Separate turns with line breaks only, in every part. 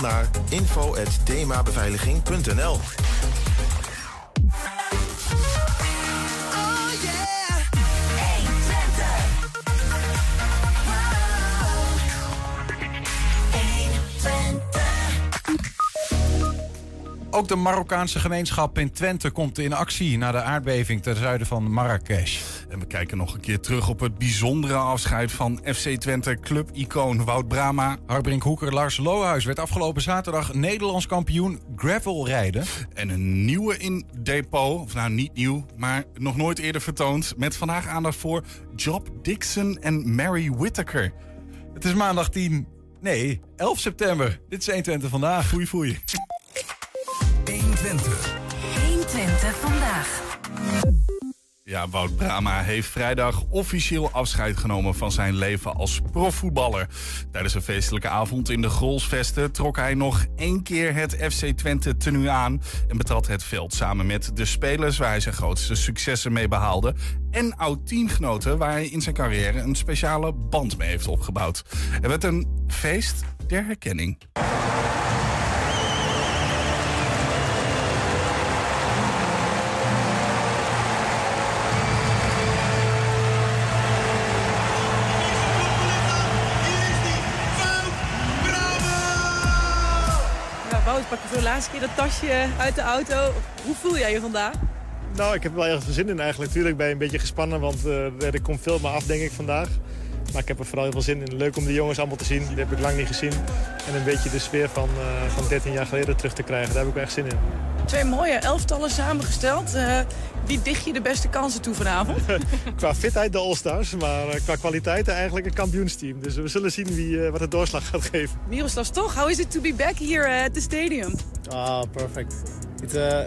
naar info.themabeveiliging.nl.
Ook de Marokkaanse gemeenschap in Twente komt in actie na de aardbeving ten zuiden van Marrakesh.
En we kijken nog een keer terug op het bijzondere afscheid van FC Twente club-icoon Wout Brama.
Harbrink Hoeker Lars Lohuis werd afgelopen zaterdag Nederlands kampioen gravelrijden.
En een nieuwe in depot, of nou niet nieuw, maar nog nooit eerder vertoond. Met vandaag aandacht voor Job Dixon en Mary Whittaker.
Het is maandag 10, nee, 11 september. Dit is 120 vandaag.
Foei foei.
120.
120 vandaag.
Ja, Wout Brama heeft vrijdag officieel afscheid genomen van zijn leven als profvoetballer. Tijdens een feestelijke avond in de Grolsvesten trok hij nog één keer het FC Twente tenue aan en betrad het veld samen met de spelers waar hij zijn grootste successen mee behaalde en oud-teamgenoten waar hij in zijn carrière een speciale band mee heeft opgebouwd. Het werd een feest der herkenning.
Laatste keer dat tasje uit de auto. Hoe voel jij je vandaag?
Nou, ik heb er wel erg veel zin in eigenlijk. Tuurlijk ben je een beetje gespannen, want eh, er komt veel maar af denk ik vandaag. Maar ik heb er vooral heel veel zin in. Leuk om de jongens allemaal te zien, die heb ik lang niet gezien. En een beetje de sfeer van, eh, van 13 jaar geleden terug te krijgen, daar heb ik wel echt zin in.
Twee mooie elftallen samengesteld. Eh, wie dicht je de beste kansen toe vanavond?
qua fitheid de All-Stars, maar eh, qua kwaliteit eigenlijk een kampioensteam. Dus we zullen zien wie, eh, wat de doorslag gaat geven.
Miroslav toch, how is it to be back here at the stadium?
Ah, perfect. It uh,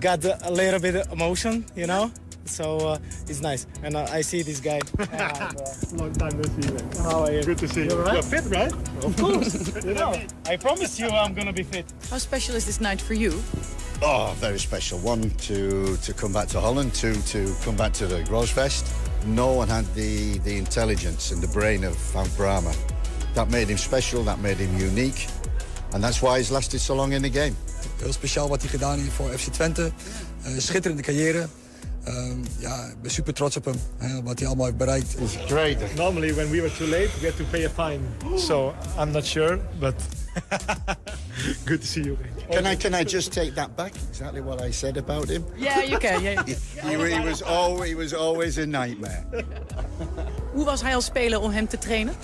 got a little bit of emotion, you know. So uh, it's nice. And uh, I see this guy. and, uh,
Long time no see, man.
how are you?
Good to see you.
You alright?
You're fit, right?
Of course. you know, I promise you I'm gonna be fit.
How special is this night for you?
Oh, very special. One, to, to come back to Holland. Two, to come back to the Grosfest. No one had the, the intelligence and the brain of Frank Brahma. That made him special, that made him unique. And that's why he's lasted so long in the game.
Heel speciaal wat hij gedaan heeft voor FC Twente. Eh, schitterende carrière. Ehm, ja, ik ben super trots op hem. Hè, wat hij allemaal heeft bereikt.
It's great.
Normally when we were too late, we had to pay a fine. So I'm not sure, but good to see you.
Can I, can I just take that back? Exactly what I said about him.
Yeah, you can. Yeah.
He, he was, always, he was always a nightmare.
Hoe was hij als speler om hem te trainen?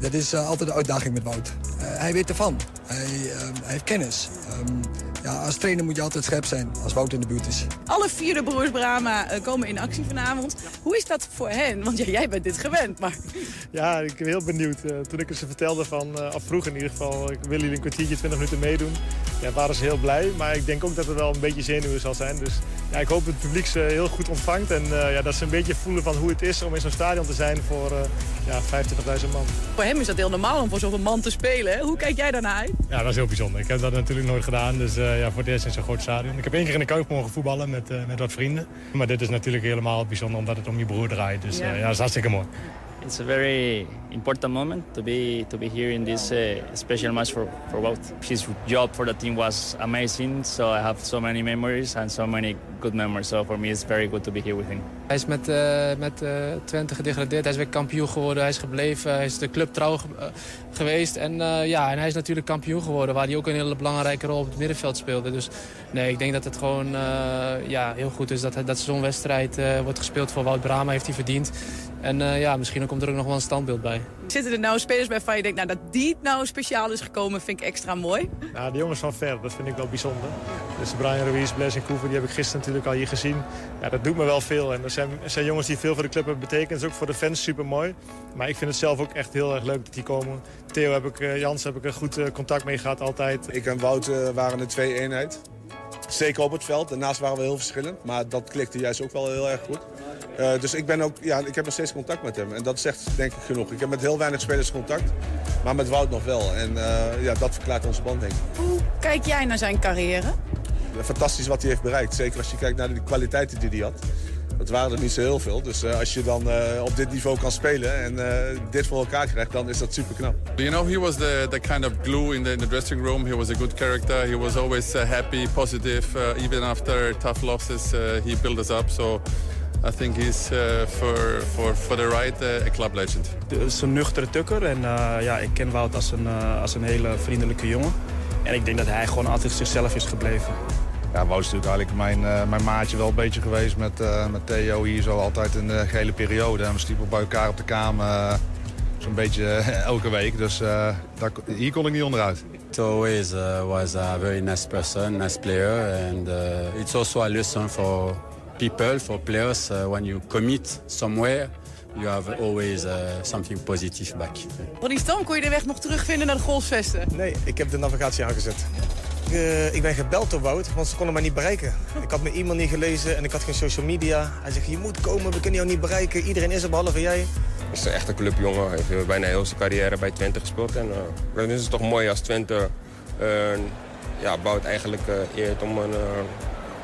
Dat is eh, altijd de uitdaging met Wout. Eh, hij weet ervan. Hij, ehm, hij heeft kennis. Ehm, ja, als trainer moet je altijd scherp zijn als Wout in de buurt is.
Alle vier de broers Brama eh, komen in actie vanavond. Hoe is dat voor hen? Want ja, jij bent dit gewend, maar...
Ja, ik ben heel benieuwd. Eh, toen ik het ze vertelde van, eh, of vroeg in ieder geval, ik wil jullie een kwartiertje, 20 minuten meedoen. Ja, waren ze heel blij. Maar ik denk ook dat er wel een beetje zenuwen zal zijn. Dus ja, ik hoop dat het publiek ze heel goed ontvangt. En eh, ja, dat ze een beetje voelen van hoe het is om in zo'n stadion te zijn voor eh, ja, 25.000 man.
Voor hem is dat heel normaal om voor zoveel man te spelen. Hè? Hoe kijk jij daarnaar uit?
Ja, dat is heel bijzonder. Ik heb dat natuurlijk nooit gedaan. Dus ja, voor het eerst in zo'n groot stadion. Ik heb één keer in de Kuip mogen voetballen met, eh, met wat vrienden. Maar dit is natuurlijk helemaal bijzonder omdat het om je broer draait. Dus
Ja.
eh, ja, dat is hartstikke mooi.
It's a very important moment to be to be here in this uh, special match for for Wout. His job for the team was amazing, so I have so many memories and so many good memories. So for me, it's very good to be here with him.
Hij is met, eh, met eh, Twente gedegradeerd. Hij is weer kampioen geworden. Hij is gebleven. Hij is de club trouw eh, geweest. En, ja, en hij is natuurlijk kampioen geworden. Waar hij ook een hele belangrijke rol op het middenveld speelde. Dus nee, ik denk dat het gewoon ja, heel goed is dat, dat zo'n wedstrijd wordt gespeeld voor Wout Brama. Heeft hij verdiend. En eh, ja, misschien komt er ook nog wel een standbeeld bij.
Zitten er nou spelers bij van je denkt, nou dat die nou speciaal is gekomen, vind ik extra mooi.
Ja, de jongens van ver, dat vind ik wel bijzonder. Dus Brian Ruiz, Blaise en Koever, die heb ik gisteren natuurlijk al hier gezien. Ja, dat doet me wel veel. En er zijn, er zijn jongens die veel voor de club hebben betekend. Dat is ook voor de fans super mooi. Maar ik vind het zelf ook echt heel erg leuk dat die komen. Theo heb ik, eh, Jans heb ik er goed eh, contact mee gehad altijd.
Ik en Wout waren een twee-eenheid. Zeker op het veld. Daarnaast waren we heel verschillend. Maar dat klikte juist ook wel heel erg goed. Eh, dus ik, ben ook, ja, ik heb nog steeds contact met hem. En dat zegt denk ik genoeg. Ik heb met heel weinig spelers contact. Maar met Wout nog wel. En eh, ja, dat verklaart onze band denk ik.
Hoe kijk jij naar zijn carrière?
Fantastisch wat hij heeft bereikt. Zeker als je kijkt naar de kwaliteiten die hij had. Dat waren er niet zo heel veel. Dus uh, als je dan uh, op dit niveau kan spelen en uh, dit voor elkaar krijgt, dan is dat super knap.
You know, he was the, the kind of glue in the, in the dressing room. He was a good character. He was always happy, positive. even after tough losses, he built us up. So I think he's for, for, for the right a club legend.
Het is een nuchtere tukker en ja, ik ken Wout als een, als een hele vriendelijke jongen. En ik denk dat hij gewoon altijd zichzelf is gebleven.
Ja, Wout is natuurlijk eigenlijk mijn, uh, mijn maatje wel een beetje geweest met, uh, met Theo hier zo altijd in de gele periode. En we stiepen bij elkaar op de kamer uh, zo'n beetje elke week. Dus daar, hier kon ik niet onderuit.
It always was a very nice person, nice player. And it's also a lesson for people, for players. when you commit somewhere, you have always something positive back.
Van die Stam kon je de weg nog terugvinden naar de golfsvesten?
Nee, ik heb de navigatie aangezet. Uh, ik ben gebeld door Wout, want ze konden mij niet bereiken. Ik had mijn e-mail niet gelezen en ik had geen social media. Hij zegt, je moet komen, we kunnen jou niet bereiken. Iedereen is er, behalve jij.
Het is een echte clubjongen. Hij heeft bijna heel zijn carrière bij Twente gespeeld. En uh, dan is het toch mooi als Twente uh, ja, Wout eigenlijk eert om een,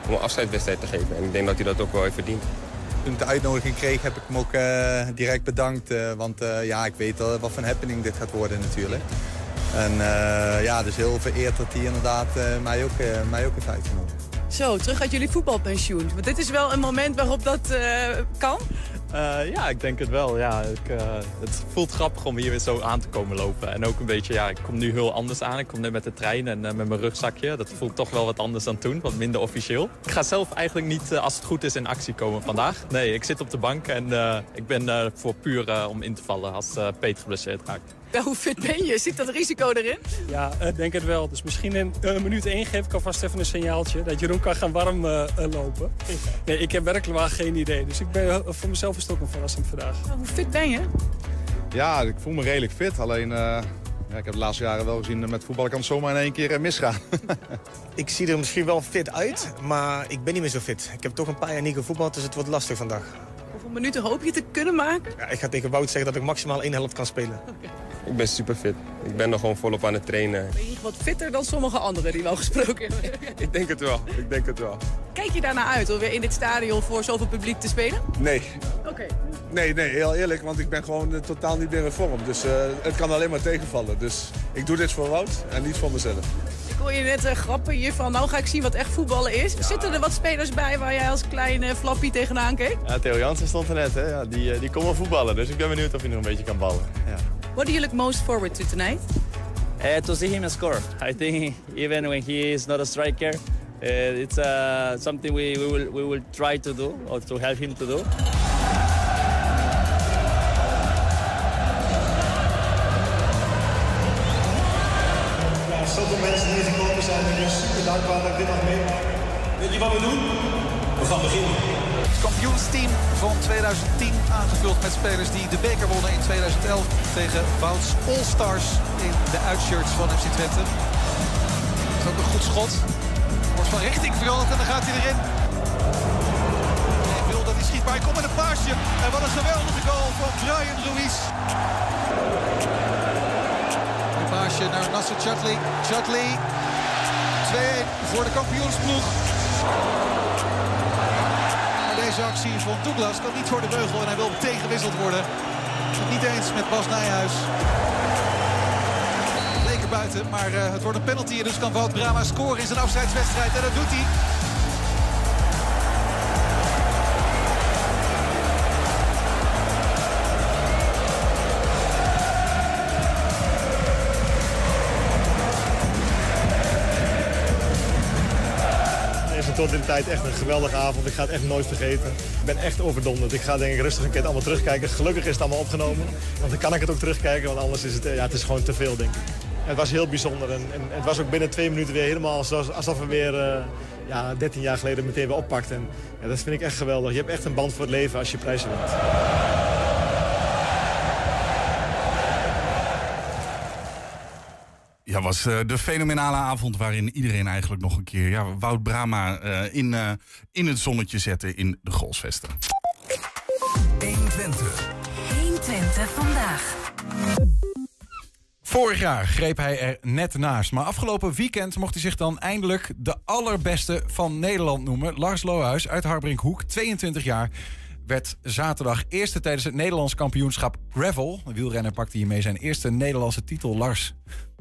om een afscheidswedstrijd te geven. En ik denk dat hij dat ook wel heeft verdiend.
Toen ik de uitnodiging kreeg, heb ik hem ook direct bedankt. want ja, ik weet wat voor een happening dit gaat worden natuurlijk. En uh, ja, dus heel vereerd dat hij inderdaad uh, mij, ook, uh, mij ook.
Zo, terug uit jullie voetbalpensioen. Want dit is wel een moment waarop dat kan?
ja, ik denk het wel. Ja, ik, het voelt grappig om hier weer zo aan te komen lopen. En ook een beetje, ja, ik kom nu heel anders aan. Ik kom net met de trein en met mijn rugzakje. Dat voelt toch wel wat anders dan toen, wat minder officieel. Ik ga zelf eigenlijk niet, als het goed is, in actie komen vandaag. Nee, ik zit op de bank en ik ben voor puur om in te vallen als Peter geblesseerd raakt.
Hoe fit ben je? Zit dat risico erin?
Ja, ik denk het wel. Dus misschien in een minuut één geef ik alvast even een signaaltje... dat Jeroen kan gaan warm uh, lopen. Nee, ik heb werkelijk wel geen idee. Dus ik ben, voor mezelf is het ook een verrassing vandaag.
hoe fit ben je?
Ja, ik voel me redelijk fit. Alleen, uh, ja, ik heb de laatste jaren wel gezien... met voetballen kan het zomaar in één keer misgaan.
ik zie er misschien wel fit uit, maar ik ben niet meer zo fit. Ik heb toch een paar jaar niet gevoetbald, dus het wordt lastig vandaag.
Hoeveel minuten hoop je te kunnen maken?
Ja, ik ga tegen Wout zeggen dat ik maximaal één helft kan spelen.
Okay. Ik ben super fit. Ik ben nog gewoon volop aan het trainen.
Ben je wat fitter dan sommige anderen die wel gesproken hebben?
ik denk het wel. Ik denk het wel.
Kijk je daarna uit om weer in dit stadion voor zoveel publiek te spelen?
Nee.
Oké.
Nee, nee, heel eerlijk, want ik ben gewoon uh, totaal niet meer in vorm. Dus uh, het kan alleen maar tegenvallen. Dus ik doe dit voor Wout en niet voor mezelf.
Ik hoor je net uh, grappen hier van, nou ga ik zien wat echt voetballen is. Ja. Zitten er wat spelers bij waar jij als kleine flappie tegenaan keek?
Ja, Theo Jansen stond er net, hè. Ja, die, die kon wel voetballen, dus ik ben benieuwd of hij nog een beetje kan ballen. Ja.
What do you look most forward to tonight?
Uh, to see him score. I think even when he is not a striker, uh, it's uh, something we, we, will, we will try to do or to help him to do.
Kampioensteam van 2010 aangevuld met spelers die de beker wonnen in 2011 tegen Wouts All-Stars in de uitshirts van FC Twente. Dat is ook een goed schot. Wordt van richting veranderd en dan gaat hij erin. Wil dat hij schiet, maar hij komt met een paasje. En wat een geweldige goal van Brian Ruiz. Een paasje naar Nasser Chatley. Chatley 2-1 voor de kampioensploeg. Deze actie van Douglas kan niet voor de beugel en hij wil tegengewisseld worden. Niet eens met Bas Nijhuis. Leek er buiten, maar uh, het wordt een penalty. En dus kan Wout Brama scoren in zijn afscheidswedstrijd. En dat doet hij.
Tot in de tijd echt een geweldige avond. Ik ga het echt nooit vergeten. Ik ben echt overdonderd. Ik ga denk ik rustig een keer allemaal terugkijken. Gelukkig is het allemaal opgenomen. Want dan kan ik het ook terugkijken, want anders is het, ja, het is gewoon te veel, denk ik. Het was heel bijzonder en, en het was ook binnen twee minuten weer helemaal alsof, alsof we weer uh, ja, 13 jaar geleden meteen weer oppakten. En, ja, dat vind ik echt geweldig. Je hebt echt een band voor het leven als je prijzen wint.
Ja, was uh, de fenomenale avond waarin iedereen eigenlijk nog een keer ja, Wout Brama uh, in, uh, in het zonnetje zette in de Golsvesten.
120. 120 vandaag.
Vorig jaar greep hij er net naast. Maar afgelopen weekend mocht hij zich dan eindelijk de allerbeste van Nederland noemen. Lars Lohuis uit Harbrinkhoek, 22 jaar. Werd zaterdag eerste tijdens het Nederlands kampioenschap Gravel. De wielrenner pakte hiermee zijn eerste Nederlandse titel. Lars,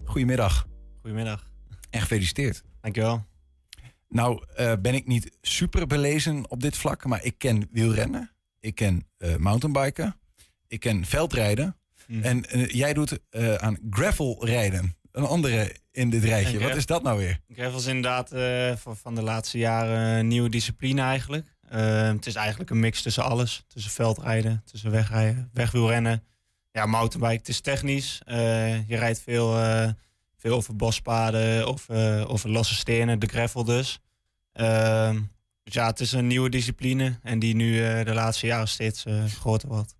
goedemiddag.
Goedemiddag.
En gefeliciteerd.
Dankjewel.
Nou, eh, ben ik niet super belezen op dit vlak, maar ik ken wielrennen. Ik ken eh, mountainbiken. Ik ken veldrijden.
Mhm.
En eh, jij doet aan gravelrijden. Een andere in dit rijtje. Wat is dat nou weer?
Gravel is inderdaad van, van de laatste jaren een nieuwe discipline eigenlijk. Het is eigenlijk een mix tussen alles. Tussen veldrijden, tussen wegrijden, wegwielrennen. Ja, mountainbike, het is technisch. Eh, je rijdt veel, eh, veel over bospaden of eh, over losse stenen, de gravel dus. Ehm, dus ja, het is een nieuwe discipline en die nu de laatste jaren steeds groter wordt.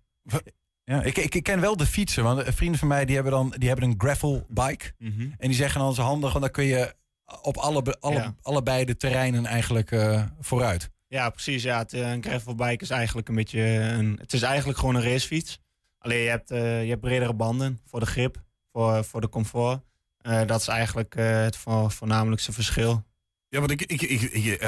Ja, ik, ik, ik ken wel de fietsen. Want vrienden van mij die hebben dan die hebben een gravel bike.
Mhm.
En die zeggen dan is handig, want dan kun je op alle, alle,
Ja.
allebei de terreinen eigenlijk vooruit.
Ja, precies. Ja, het, een gravelbike is eigenlijk een beetje een. Het is eigenlijk gewoon een racefiets. Alleen je hebt, eh, je hebt bredere banden voor de grip, voor, voor de comfort. Eh, dat is eigenlijk eh, het voor, voornamelijkste verschil.
Ja, want ik, ik, ik, ik,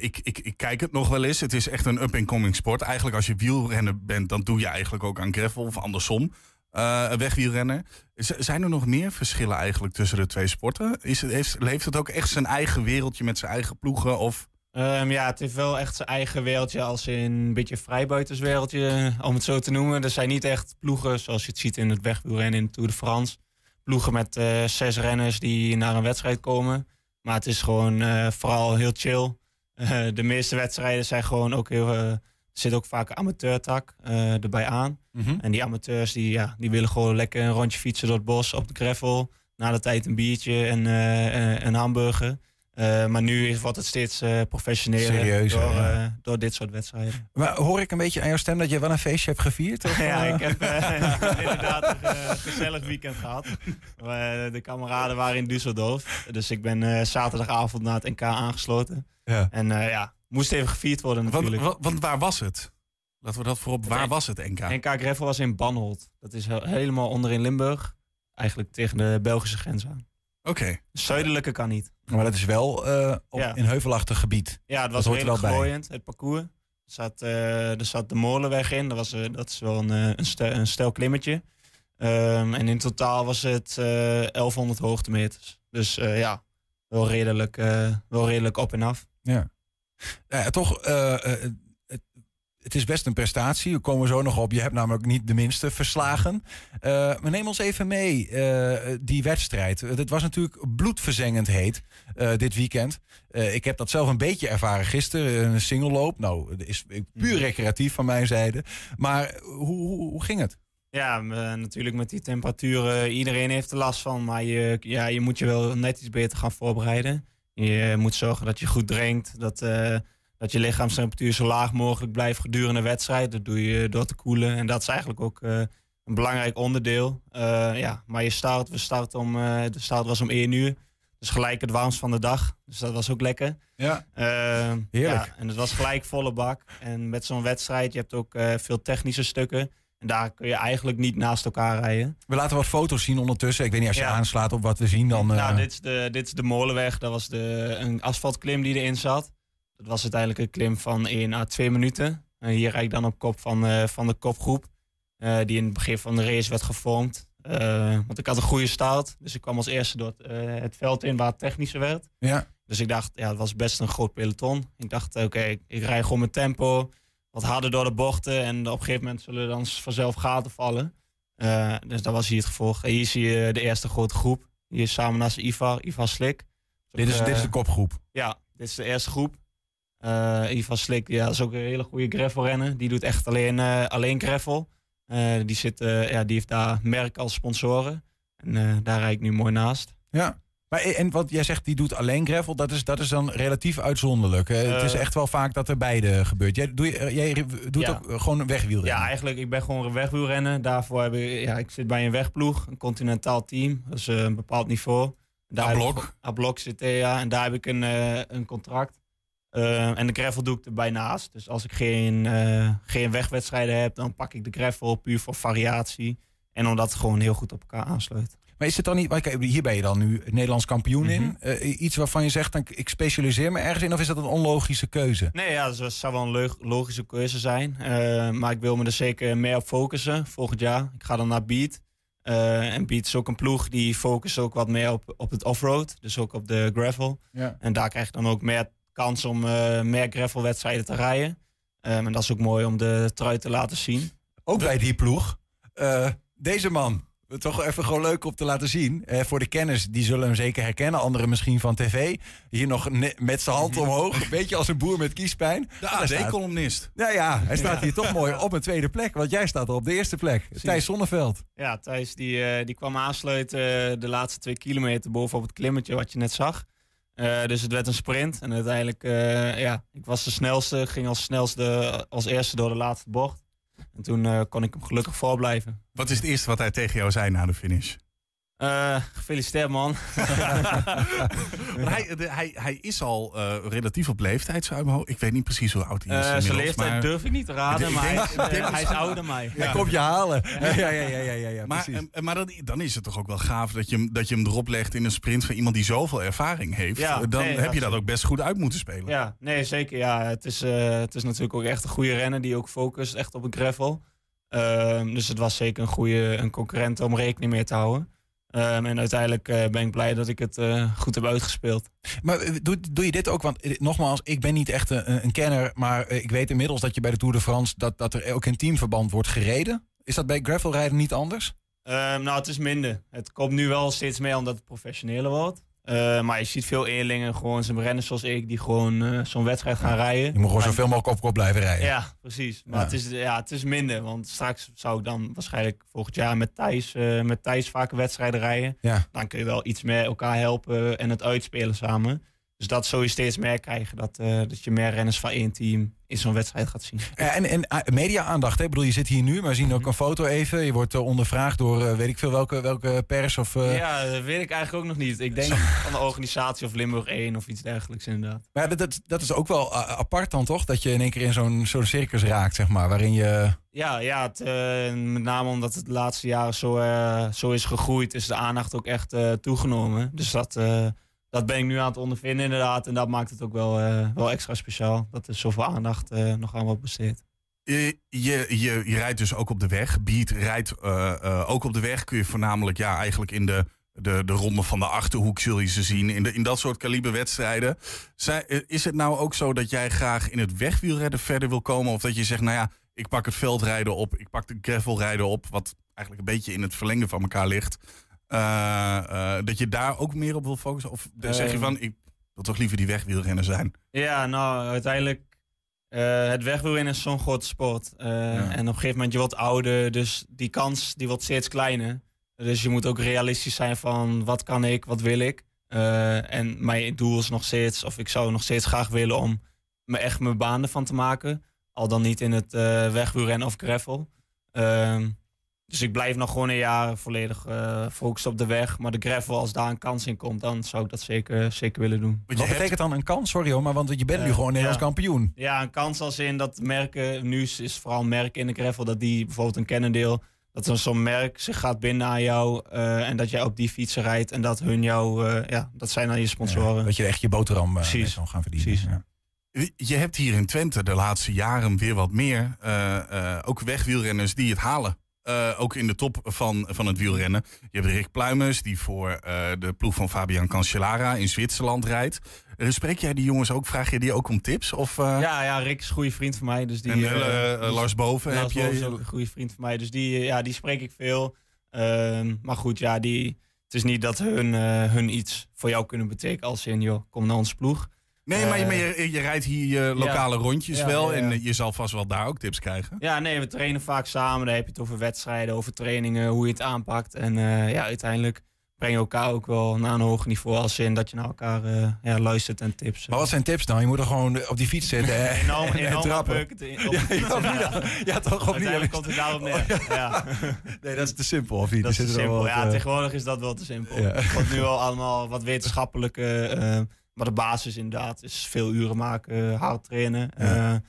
ik, ik, ik kijk het nog wel eens. Het is echt een up-and-coming sport. Eigenlijk als je wielrenner bent, dan doe je eigenlijk ook aan gravel of andersom. eh wegwielrennen. Zijn er nog meer verschillen eigenlijk tussen de twee sporten? Is het, heeft, leeft het ook echt zijn eigen wereldje met zijn eigen ploegen? Of...
Ehm, ja, het heeft wel echt zijn eigen wereldje als in een beetje vrijbuiterswereldje, om het zo te noemen. Er zijn niet echt ploegen zoals je het ziet in het wegwielrennen in de Tour de France. Ploegen met eh, zes renners die naar een wedstrijd komen. Maar het is gewoon eh, vooral heel chill. Eh, de meeste wedstrijden zijn gewoon ook heel... er zit ook vaak een amateurtak erbij aan.
Mhm.
En die amateurs die, ja, die willen gewoon lekker een rondje fietsen door het bos op de gravel. Na de tijd een biertje en een hamburger. Eh, maar nu is- wordt het steeds eh professioneler
Serieuzer,
door,
ja.
eh, door dit soort wedstrijden.
Maar hoor ik een beetje aan jouw stem dat je wel een feestje hebt gevierd? Of,
ja, ik heb inderdaad een gezellig weekend gehad. Eh, de kameraden waren in Düsseldorf. Dus ik ben zaterdagavond naar het NK aangesloten.
Ja.
En ja, moest even gevierd worden natuurlijk.
wa- want waar was het? Laten we dat voorop. Waar was het NK?
NK Gravel was in Banholt. Dat is he- helemaal onder in Limburg. Eigenlijk tegen de Belgische grens aan.
Oké.
Zuidelijke kan niet.
Maar dat is wel eh, op,
Ja.
in heuvelachtig gebied.
Ja, het was redelijk glooiend, het parcours. Er zat, eh, er zat de molenweg in. Dat, was, eh, dat is wel een, een, stel, een stel klimmetje. Ehm, en in totaal was het eh 1100 hoogtemeters. Dus ja, wel redelijk, wel redelijk op en af.
Ja. Ja, toch, het, is best een prestatie. We komen zo nog op. Je hebt namelijk niet de minste verslagen. Eh, maar neem ons even mee, eh, die wedstrijd. Het was natuurlijk bloedverzengend heet eh, dit weekend. Ik heb dat zelf een beetje ervaren gisteren. Een singelloop. Nou, dat is puur recreatief van mijn zijde. Maar hoe, hoe, hoe ging het?
Ja, natuurlijk met die temperaturen. Iedereen heeft er last van. Maar je, ja, je moet je wel net iets beter gaan voorbereiden. Je moet zorgen dat je goed drinkt. Dat, dat je lichaamstemperatuur zo laag mogelijk blijft gedurende de wedstrijd. Dat doe je door te koelen. En dat is eigenlijk ook eh, een belangrijk onderdeel. Eh, ja, maar je start, we start om, eh, de start was om 1 uur. Dus gelijk het warmst van de dag. Dus dat was ook lekker.
Ja. Heerlijk.
Ja, en het was gelijk volle bak. En met zo'n wedstrijd, je hebt ook veel technische stukken. En daar kun je eigenlijk niet naast elkaar rijden.
We laten wat foto's zien ondertussen. Ik weet niet, als je
Ja.
aanslaat op wat we zien, dan...
Nou, dit is, de, dit is de molenweg. Dat was de, een asfaltklim die erin zat. Dat was uiteindelijk een klim van 1 à 2 minuten. En hier rijd ik dan op kop van, eh, van de kopgroep. eh, die in het begin van de race werd gevormd. Eh, want ik had een goede start. Dus ik kwam als eerste door het, het veld in waar het technischer werd.
Ja.
Dus ik dacht, ja, het was best een groot peloton. Ik dacht, oké, ik, ik rij gewoon mijn tempo. Wat harder door de bochten. En op een gegeven moment zullen er dan vanzelf gaten vallen. Dus dat was hier het gevolg. En hier zie je de eerste grote groep. Hier samen naast Ivar, Ivar Slik.
dit, is, dit is de kopgroep.
Ja, dit is de eerste groep. Eh Ivar Slik, ja, dat is ook een hele goede gravelrenner. Die doet echt alleen, eh, alleen gravel. Eh, die, zit, ja, die heeft daar merk als sponsoren. En daar rijd ik nu mooi naast.
Ja. Maar en wat jij zegt, die doet alleen gravel, dat is, dat is dan relatief uitzonderlijk. het is echt wel vaak dat er beide gebeurt. Jij, doe jij doet
Ja.
ook gewoon een wegwielrennen.
Ja, eigenlijk, ik ben gewoon een wegwielrenner. Daarvoor heb ik, ja, ik zit bij een wegploeg, een continentaal team. Dat is een bepaald niveau. Daar
A-blok?
A-blok zit er, ja. En daar heb ik een, een contract. Eh, en de gravel doe ik erbij naast. Dus als ik geen, eh, geen wegwedstrijden heb, dan pak ik de gravel puur voor variatie. En omdat het gewoon heel goed op elkaar aansluit.
Maar is het dan niet, hier ben je dan nu Nederlands kampioen in.
Mhm.
Eh, iets waarvan je zegt, dan, ik specialiseer me ergens in, of is dat een onlogische keuze?
Nee, ja, dat zou wel een logische keuze zijn. Maar ik wil me er zeker meer op focussen volgend jaar. Ik ga dan naar Beat. En Beat is ook een ploeg die focust ook wat meer op, op het offroad. Dus ook op de gravel.
Ja.
En daar krijg je dan ook meer kans om eh, meer gravelwedstrijden te rijden. Eh, en dat is ook mooi om de trui te laten zien.
Ook bij die ploeg. Eh, deze man. Toch even gewoon leuk om te laten zien. Eh, voor de kenners, die zullen hem zeker herkennen. Anderen misschien van tv. Hier nog met zijn hand omhoog. Een beetje als een boer met kiespijn.
De AD-columnist.
Ja, ja, hij staat
Ja.
hier toch mooi op een tweede plek. Want jij staat al op de eerste plek. Thijs Zonneveld.
Ja, Thijs die, eh, die kwam aansluiten de laatste twee kilometer bovenop het klimmetje wat je net zag. Eh, dus het werd een sprint. En uiteindelijk, eh, ja, ik was de snelste. Ging als snelste als eerste door de laatste bocht. En toen eh, kon ik hem gelukkig voorblijven.
Wat is het eerste wat hij tegen jou zei na de finish?
Eh, gefeliciteerd man.
Hij, de- hij, hij is al eh, relatief op leeftijd, zo uit mijn hoofd. Ik weet niet precies hoe oud hij is.
Eh, zijn leeftijd
maar-
durf ik niet te raden, maar hij is, hij is ouder dan mij.
Hij komt je halen. Ja, ja, ja, ja, ja, ja,
maar maar dan, dan is het toch ook wel gaaf dat je, hem- dat je hem erop legt in een sprint van iemand die zoveel ervaring heeft. Dan
nee,
heb je dat ook best goed uit moeten spelen.
Ja, nee, zeker. Ja. Het, is, het is natuurlijk ook echt een goede renner die ook focust echt op het gravel. Ehm, dus het was zeker een goede een concurrent om rekening mee te houden. Ehm, en uiteindelijk eh, ben ik blij dat ik het eh, goed heb uitgespeeld.
Maar eh, doe, doe je dit ook? Want nogmaals, ik ben niet echt een, een kenner. Maar ik weet inmiddels dat je bij de Tour de France... dat, dat er ook in teamverband wordt gereden. Is dat bij gravelrijden niet anders?
Ehm, nou, het is minder. Het komt nu wel steeds meer omdat het professioneler wordt. Eh, maar je ziet veel eerlingen, gewoon zijn renners zoals ik, die gewoon eh, zo'n wedstrijd gaan rijden.
Je moet gewoon zoveel mogelijk op kop blijven rijden.
Ja, precies. Maar
Ja.
Het, is, ja, het is minder. Want straks zou ik dan waarschijnlijk volgend jaar met Thijs, eh, met Thijs vaker wedstrijden rijden.
Ja.
Dan kun je wel iets meer elkaar helpen en het uitspelen samen. Dus dat zul je steeds meer krijgen. Dat, eh, dat je meer renners van één team in zo'n wedstrijd gaat zien.
En, en eh, media-aandacht? Ik bedoel, je zit hier nu, maar we zien ook een foto even. Je wordt eh, ondervraagd door, eh, weet ik veel, welke, welke pers of...
Ja, dat weet ik eigenlijk ook nog niet. Ik denk van de organisatie of Limburg 1 of iets dergelijks inderdaad.
Maar dat, dat, dat is ook wel apart dan, toch? Dat je in één keer in zo'n zo'n circus raakt, zeg maar. Waarin je...
Ja, ja het, met name omdat het de laatste jaren zo, zo is gegroeid, is de aandacht ook echt toegenomen. Dus dat, dat ben ik nu aan het ondervinden inderdaad. En dat maakt het ook wel, eh, wel extra speciaal. Dat er zoveel aandacht eh, nog aan wordt besteed.
Je, je, je, rijdt dus ook op de weg. Beat rijdt eh, ook op de weg. Kun je voornamelijk ja, eigenlijk in de, de, de ronde van de achterhoek zul je ze zien. In, de, in dat soort kaliber wedstrijden. Is het nou ook zo dat jij graag in het wegwielrennen verder wil komen? Of dat je zegt, nou ja, ik pak het veldrijden op. Ik pak de gravelrijden op. Wat eigenlijk een beetje in het verlengde van elkaar ligt. Eh, eh, dat je daar ook meer op wil focussen? Of zeg je
Ehm.
van, ik wil toch liever die wegwielrenner zijn?
Ja, nou uiteindelijk, eh het wegwielrennen is zo'n grote sport. Eh, En op een gegeven moment je wordt ouder, dus die kans die wordt steeds kleiner. Dus je moet ook realistisch zijn van wat kan ik, wat wil ik. Eh, en mijn doel is nog steeds, of ik zou nog steeds graag willen om me echt mijn baan ervan te maken. Al dan niet in het eh wegwielrennen of gravel. Ehm, dus ik blijf nog gewoon een jaar volledig eh focussen op de weg. Maar de gravel, als daar een kans in komt, dan zou ik dat zeker, zeker willen doen.
Wat betekent dan een kans? Sorry hoor, maar want je bent nu
Eh,
gewoon Nederlands
ja.
kampioen.
Ja, een kans als in dat merken, nu is, vooral merken in de gravel, dat die bijvoorbeeld een kennendeel, dat zo'n merk zich gaat binden aan jou eh, en dat jij op die fietsen rijdt en dat hun jou, eh, ja, dat zijn dan je sponsoren.
dat je echt je boterham uh,
Precies.
kan gaan verdienen.
Precies.
Ja.
Je hebt hier in Twente de laatste jaren weer wat meer. eh, eh, ook wegwielrenners die het halen. Eh, ook in de top van, van het wielrennen. Je hebt Rick Pluimers, die voor eh, de ploeg van Fabian Cancellara in Zwitserland rijdt. Eh, Spreek jij die jongens ook? Vraag je die ook om tips? Of,
Ja, ja, Rick is een goede vriend van mij. Dus die,
En,
dus-
Lars Boven
Lars
heb je-
Boven is ook een goede vriend van mij. Dus die, ja, die spreek ik veel. Ehm, maar goed, ja, die, het is niet dat hun, hun iets voor jou kunnen betekenen als in, joh, kom naar onze ploeg.
Nee, maar, je,
Eh,
je, je rijdt hier je lokale
ja.
rondjes
Ja,
wel.
ja.
En eh, je zal vast wel daar ook tips krijgen.
Ja, nee, we trainen vaak samen. Daar heb je het over wedstrijden, over trainingen, hoe je het aanpakt. En eh, ja, uiteindelijk breng je elkaar ook wel naar een hoger niveau. Als in dat je naar elkaar ja, luistert en tips.
Maar wat zijn tips dan? Je moet er gewoon op die fiets zitten en,
Enorm,
en
enorm
trappen.
op
Ja,
de fiets,
ja,
ja.
dan? toch? Niet?
Uiteindelijk komt het daarop neer. Ja.
Nee, dat is te simpel. Of niet?
Dat is
Er
te simpel.
wat,
Ja, tegenwoordig is dat wel te simpel.
Ja.
Wordt nu al allemaal wat wetenschappelijke. Eh, maar de basis inderdaad is veel uren maken, hard trainen.
Ja.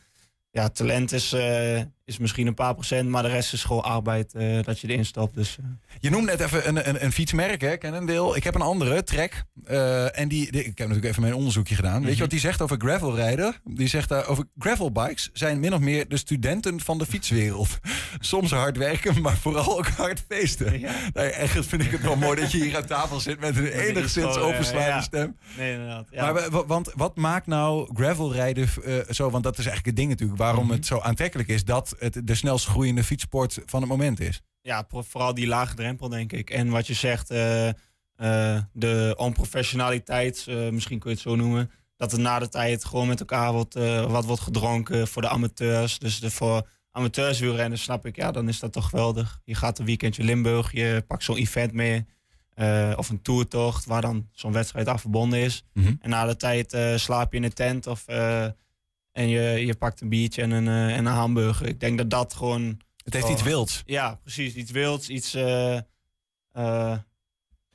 Ja talent is, eh, is misschien een paar procent, maar de rest is gewoon arbeid eh, dat je erin stopt. Dus, eh.
Je noemt net even een, een, een fietsmerk, hè, Cannondale. Ik heb een andere, Trek. Eh, en die, die- ik heb natuurlijk even mijn onderzoekje gedaan. Weet je wat die zegt over gravelrijden? Die zegt daar over gravelbikes zijn min of meer de studenten van de fietswereld. Soms hard werken, maar vooral ook hard feesten. Nou, echt vind ik het wel mooi dat je hier aan tafel zit met een enigszins overslaande
ja.
stem.
Nee, inderdaad. Ja.
Maar wa- wa- want wat maakt nou gravelrijden zo? Want dat is eigenlijk het ding natuurlijk waarom het zo aantrekkelijk is dat het de snelst groeiende fietssport van het moment is.
ja, vooral die lage drempel, denk ik. En wat je zegt, eh, eh, de onprofessionaliteit, eh, misschien kun je het zo noemen. Dat er na de tijd gewoon met elkaar wordt, wat wordt gedronken voor de amateurs. Dus de, voor amateurswielrennen snap ik, ja, dan is dat toch geweldig. Je gaat een weekendje Limburg, je pakt zo'n event mee. of een toertocht waar dan zo'n wedstrijd aan verbonden is. En na de tijd slaap je in een tent of, en je, je pakt een biertje en een, eh, en een hamburger. Ik denk dat dat gewoon...
Het heeft iets wilds.
Ja, precies. Iets wilds, iets... eh, eh,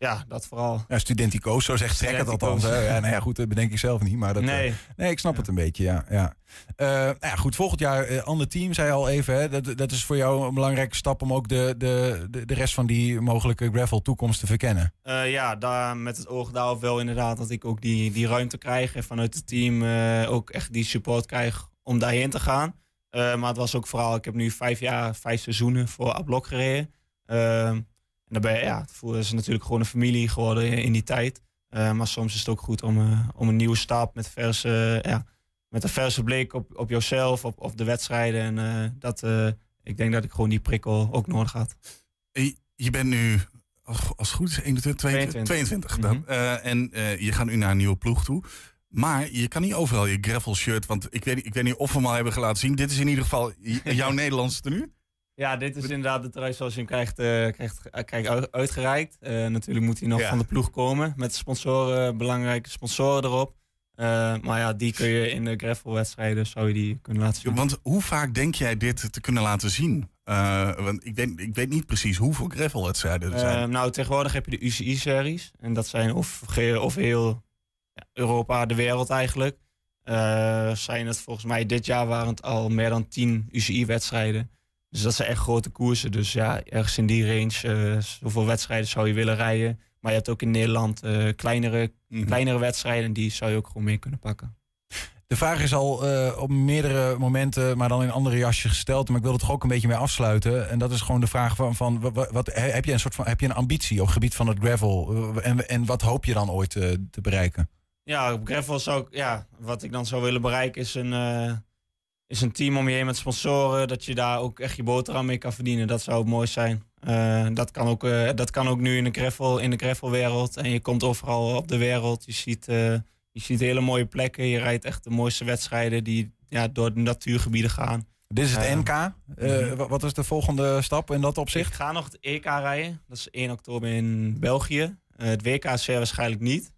ja, dat vooral.
Ja, studenticoos, zo zegt Trek het althans. Hè? Ja, nou ja, goed, dat bedenk ik zelf niet. Maar dat,
Nee.
eh, nee, ik snap het een beetje, ja. ja. Eh, nou ja, goed, volgend jaar eh, ander team, zei je al even. Hè? Dat, dat is voor jou een belangrijke stap om ook de, de, de, de rest van die mogelijke gravel toekomst te verkennen.
Ja, daar, met het oog daarop wel inderdaad dat ik ook die, die ruimte krijg. En vanuit het team ook echt die support krijg om daarheen te gaan. Maar het was ook vooral, ik heb nu vijf jaar, vijf seizoenen voor Ablok gereden. En daarbij, ja, het voelde is natuurlijk gewoon een familie geworden in die tijd. Eh, maar soms is het ook goed om, eh, om een nieuwe stap met, verse, ja, met een verse blik op, op jezelf, op, op de wedstrijden. En eh, dat, eh, ik denk dat ik gewoon die prikkel ook nodig had.
Je, bent nu, als, als het goed is, 21, 22, 22 dan. Eh, en eh, je gaat nu naar een nieuwe ploeg toe. Maar je kan niet overal je gravel shirt, want ik weet, niet- ik weet niet of we hem al hebben laten zien. Dit is in ieder geval jouw Nederlandse tenue.
Ja, dit is inderdaad de trui zoals je hem krijgt, eh, krijgt, eh, krijgt uit- uitgereikt. Eh, natuurlijk moet hij nog
Ja.
van de ploeg komen. Met sponsoren, belangrijke sponsoren erop. Maar ja, die kun je in de gravelwedstrijden zou je die kunnen laten zien.
Want hoe vaak denk jij dit te kunnen laten zien? Want ik weet, ik weet niet precies hoeveel gravelwedstrijden er zijn.
Nou, tegenwoordig heb je de UCI-series. En dat zijn of, of heel ja, Europa, de wereld eigenlijk. Zijn het volgens mij dit jaar waren het al meer dan 10 UCI-wedstrijden. Dus dat zijn echt grote koersen. Dus ja, ergens in die range, eh zoveel wedstrijden zou je willen rijden. Maar je hebt ook in Nederland eh, kleinere, kleinere wedstrijden. Die zou je ook gewoon mee kunnen pakken.
De vraag is al eh, op meerdere momenten, maar dan in andere jasje gesteld. Maar ik wil er toch ook een beetje mee afsluiten. En dat is gewoon de vraag van, van wat, wat, heb je een soort van heb je een ambitie op het gebied van het gravel? En, en wat hoop je dan ooit te bereiken?
Ja, op gravel zou ik, ja, wat ik dan zou willen bereiken is een, is een team om je heen met sponsoren. Dat je daar ook echt je boterham mee kan verdienen. Dat zou mooi zijn. Eh, dat, kan ook, eh, dat kan ook nu in de, gravel, in de gravelwereld. En je komt overal op de wereld. Je ziet, eh, je ziet hele mooie plekken. Je rijdt echt de mooiste wedstrijden die ja, door de natuurgebieden gaan.
Dit is het NK.
Mhm.
wa- Wat is de volgende stap in dat opzicht?
Ik ga nog het EK rijden. Dat is 1 oktober in België. Het WK is zeer waarschijnlijk niet.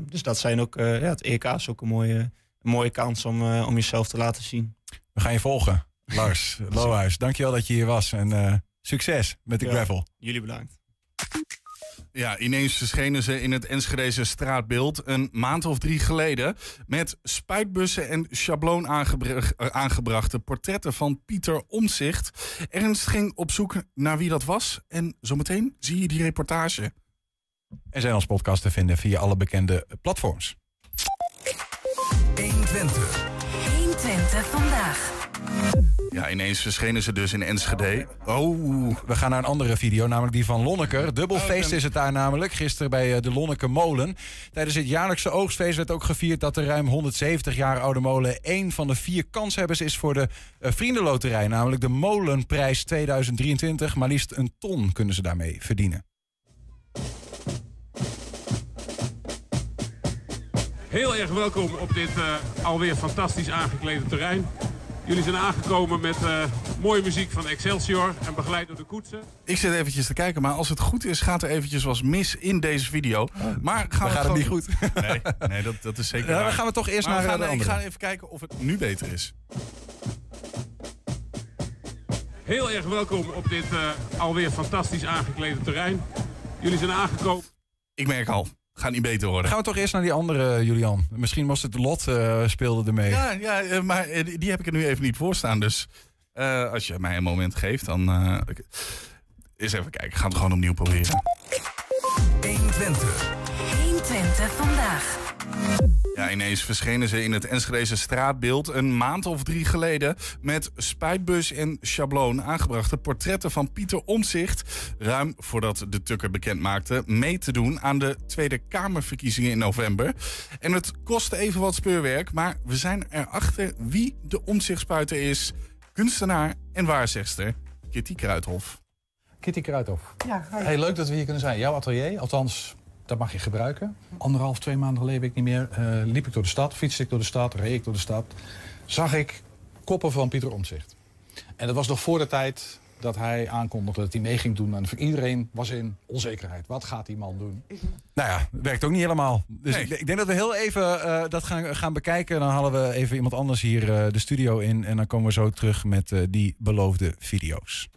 Dus dat zijn ook, ja, het EK is ook een mooie, een mooie kans om, eh, om jezelf te laten zien.
We gaan je volgen. Lars Lohuis, dankjewel dat je hier was. En eh, succes met de
Ja,
gravel.
Jullie bedankt.
Ja, ineens verschenen ze in het Enschedeze straatbeeld een maand of drie geleden met spuitbussen en schabloon eh, aangebrachte portretten van Pieter Omzicht. Ernst ging op zoek naar wie dat was en zometeen zie je die reportage.
En zijn als podcast te vinden via alle bekende platforms.
120. 120 vandaag.
Ja, ineens verschenen ze dus in Enschede. Oh.
We gaan naar een andere video, namelijk die van Lonneker. Dubbelfeest is het daar namelijk. Gisteren bij eh, de Lonneke Molen. Tijdens het jaarlijkse oogstfeest werd ook gevierd dat de ruim 170 jaar oude molen één van de vier kanshebbers is voor de eh, Vriendenloterij. Namelijk de Molenprijs 2023. Maar liefst een ton kunnen ze daarmee verdienen.
Heel erg welkom op dit eh, alweer fantastisch aangeklede terrein. Jullie zijn aangekomen met eh, mooie muziek van Excelsior en begeleid door de koetsen.
Ik zit eventjes te kijken, maar als het goed is, gaat er eventjes wat mis in deze video. Maar gaan we
Dan gaat het niet goed.
Nee, nee dat, dat is zeker
Ja, dan gaan we toch eerst
Maar
naar,
gaan,
eh, de
Ik ga even kijken of het nu beter is.
Heel erg welkom op dit eh, alweer fantastisch aangeklede terrein. Jullie zijn aangekomen.
Ik merk al, gaat niet beter worden.
Gaan we toch eerst naar die andere, Julian? Misschien was het Lot eh, speelde ermee.
Ja, ja eh, maar eh, die- heb ik er nu even niet voor staan. Dus Eh, als je mij een moment geeft, dan... eh, eens even kijken, ik ga het gewoon opnieuw proberen.
120. 120 vandaag.
Ja, ineens verschenen ze in het Enschedeze straatbeeld een maand of drie geleden met spuitbus en schabloon aangebrachte portretten van Pieter Omzicht. Ruim voordat de Tukker bekend maakte mee te doen aan de Tweede Kamerverkiezingen in november. En het kostte even wat speurwerk, maar we zijn erachter wie de Omzichtspuiter is. Kunstenaar en waarzegster Kitty Kruithof.
Kitty Kruithof.
Ja, hi.
Hey, leuk dat we hier kunnen zijn. Jouw atelier, althans, dat mag je gebruiken. Anderhalf, twee maanden geleden, ik niet meer, eh, liep ik door de stad, fietste ik door de stad, reed ik door de stad. Zag ik koppen van Pieter Omtzigt. En dat was nog voor de tijd dat hij aankondigde dat hij mee ging doen. En voor iedereen was in onzekerheid. Wat gaat die man doen?
Nou ja, werkt ook niet helemaal. Dus ik, ik denk dat we heel even eh, dat gaan, gaan bekijken. Dan halen we even iemand anders hier eh, de studio in. En dan komen we zo terug met die beloofde video's.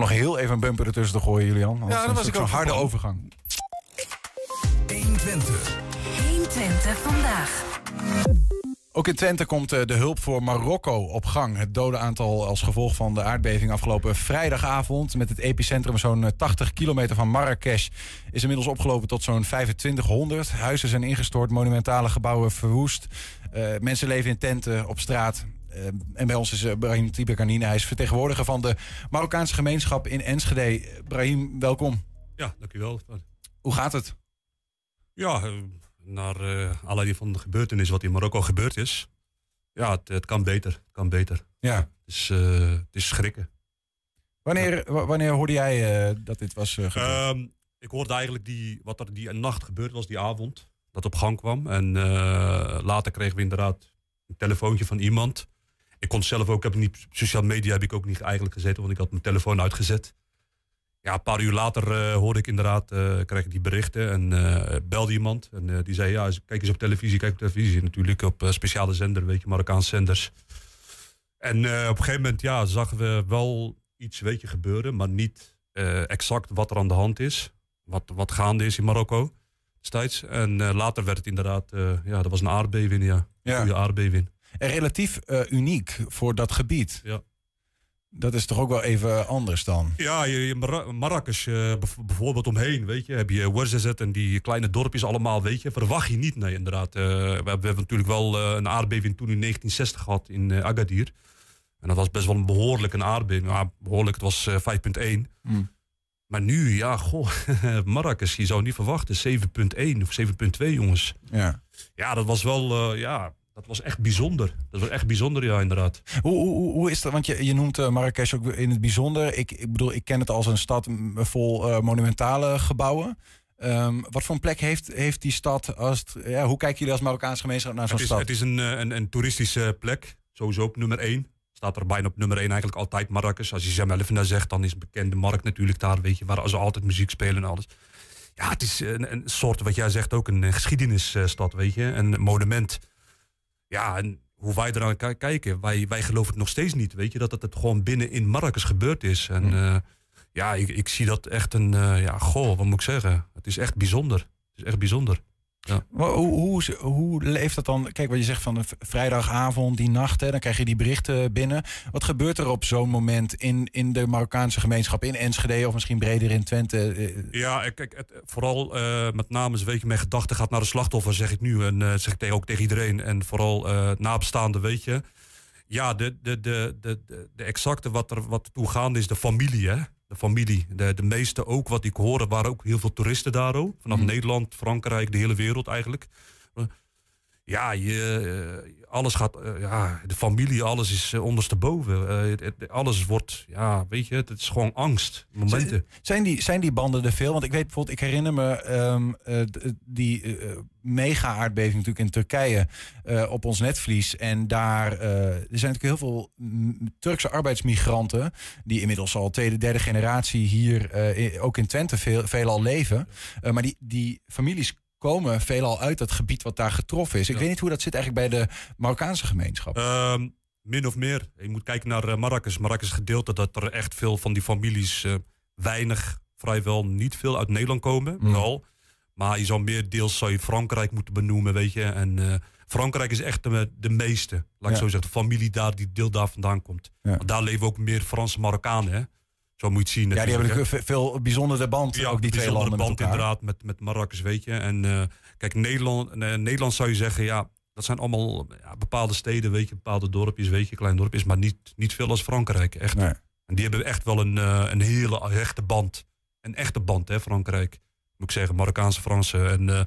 Nog heel even een bumper ertussen te gooien, Julian. Anders
dat
is
was
het
ik
zo'n harde overgang.
120. 120 vandaag.
Ook in Twente komt eh, de hulp voor Marokko op gang. Het dodenaantal als gevolg van de aardbeving afgelopen vrijdagavond... met het epicentrum zo'n eh, 80 kilometer van Marrakesh... is inmiddels opgelopen tot zo'n 2500. Huizen zijn ingestort, monumentale gebouwen verwoest. Eh, mensen leven in tenten op straat. Eh, en bij ons is uh, Brahim Tibekanine. Hij is vertegenwoordiger van de Marokkaanse gemeenschap in Enschede. Eh, Brahim, welkom.
Ja, dankjewel.
Hoe gaat het?
Ja, eh, naar uh, allerlei van de gebeurtenissen wat in Marokko gebeurd is. Ja, het, het kan beter. Het kan beter.
Ja.
Het is, uh, het is schrikken.
Wanneer, wanneer hoorde jij uh, dat dit was gebeurd?
Um, ik hoorde eigenlijk die, wat er die nacht gebeurd was, die avond. Dat op gang kwam. En later kregen we inderdaad een telefoontje van iemand. Ik kon zelf ook, heb niet, sociale media heb ik ook niet eigenlijk gezeten, want ik had mijn telefoon uitgezet. Ja, een paar uur later uh, hoorde ik inderdaad, uh, kreeg ik die berichten en uh, belde iemand. En die zei, ja, kijk eens op televisie, kijk op televisie. Natuurlijk op speciale zender, weet je, Marokkaanse zenders. En op een gegeven moment, ja, zagen we wel iets, weet je, gebeuren. Maar niet exact wat er aan de hand is. Wat, wat gaande is in Marokko destijds. En later werd het inderdaad, ja, dat was een aardbeving, ja.
Ja.
Goede aardbeving.
En relatief uniek voor dat gebied.
Ja.
Dat is toch ook wel even anders dan?
Ja, je, je Mar Marrakesh uh, bijvoorbeeld omheen, weet je, heb je Ouarzazate en die kleine dorpjes allemaal, weet je, verwacht je niet, nee, inderdaad. Uh, we, hebben, we, hebben natuurlijk wel uh, een aardbeving toen in 1960 gehad in Agadir. En dat was best wel een behoorlijk een aardbeving. Ja, behoorlijk, het was 5,1.
Mm.
Maar nu, ja, goh, Marrakesh, je zou niet verwachten, 7,1 of 7,2 jongens.
Ja.
Ja, dat was wel, ja, dat was echt bijzonder. Dat was echt bijzonder, ja, inderdaad.
Hoe, hoe, hoe is dat? Want je, je noemt uh, Marrakesh ook in het bijzonder. Ik, ik bedoel, ik ken het als een stad vol uh, monumentale gebouwen. Um, wat voor een plek heeft, heeft die stad? Als het, ja, hoe kijken jullie als Marokkaanse gemeenschap naar zo'n stad?
Het is een, eh, een, een, toeristische plek. Sowieso op nummer 1. Staat er bijna op nummer 1 eigenlijk altijd Marrakesh. Als je Zemelvena zegt, dan is een bekende markt natuurlijk daar, weet je, waar ze altijd muziek spelen en alles. Ja, het is een, een soort, wat jij zegt, ook een geschiedenisstad, weet je. Een monument. Ja, en hoe wij eraan kijken, wij, wij geloven het nog steeds niet, weet je, dat het, het gewoon binnen in Marrakesh gebeurd is. En
Hm.
uh, ja, ik, ik zie dat echt een, uh, ja, goh, wat moet ik zeggen? Het is echt bijzonder. Het is echt bijzonder.
Maar Hoe, hoe, hoe leeft dat dan? Kijk, wat je zegt van de vrijdagavond, die nacht, hè, dan krijg je die berichten binnen. Wat gebeurt er op zo'n moment in, in de Marokkaanse gemeenschap, in Enschede of misschien breder in Twente? Eh,
Ja, ik- kijk, het, vooral eh, met name weet je, mijn gedachte gaat naar de slachtoffer, zeg ik nu. En eh, zeg ik tegen, ook tegen iedereen. En vooral eh nabestaanden, weet je. Ja, de, de, de, de, de, de exacte wat er wat toe gaande is, de familie, hè. De familie. De, de meeste ook, wat ik hoorde, waren ook heel veel toeristen daar ook. Vanaf
Mhm.
Nederland, Frankrijk, de hele wereld eigenlijk. Ja, je, eh, alles gaat, eh, ja, de familie, alles is eh, ondersteboven. Alles wordt, ja, weet je, het is gewoon angst. Momenten.
Zijn die, zijn die banden er veel? Want ik weet bijvoorbeeld, ik herinner me ehm, eh, die mega-aardbeving natuurlijk in Turkije op ons netvlies. En daar er zijn natuurlijk heel veel mm, Turkse arbeidsmigranten die inmiddels al tweede, derde generatie hier ook in Twente veel, veelal leven. Maar die, die families komen veelal uit dat gebied wat daar getroffen is. Ik weet niet hoe dat zit eigenlijk bij de Marokkaanse gemeenschap.
Ehm, min of meer. Je moet kijken naar eh, Marrakesh. Marrakesh gedeelte dat er echt veel van die families eh, weinig, vrijwel niet veel uit Nederland komen.
Mm.
Wel. Maar je zou meer deels zou je Frankrijk moeten benoemen, weet je. En eh, Frankrijk is echt de, de meeste, laat ik
Ja.
zo zeggen. De familie daar, die deel daar vandaan komt.
Ja.
Want daar leven ook meer Franse Marokkanen, hè. Zo moet je zien.
ja, die hebben
natuurlijk
veel bijzondere band,
Ja,
ook die twee landen
band inderdaad met, met Marrakesh, weet je. En eh, kijk, Nederland, eh, Nederland zou je zeggen, ja, dat zijn allemaal ja, bepaalde steden, weet je, bepaalde dorpjes, weet je, klein dorpjes, maar niet, niet veel als Frankrijk, echt.
Nee.
En die hebben echt wel een, eh, een hele hechte band. Een echte band, hè, Frankrijk. Moet ik zeggen, Marokkaanse Fransen. En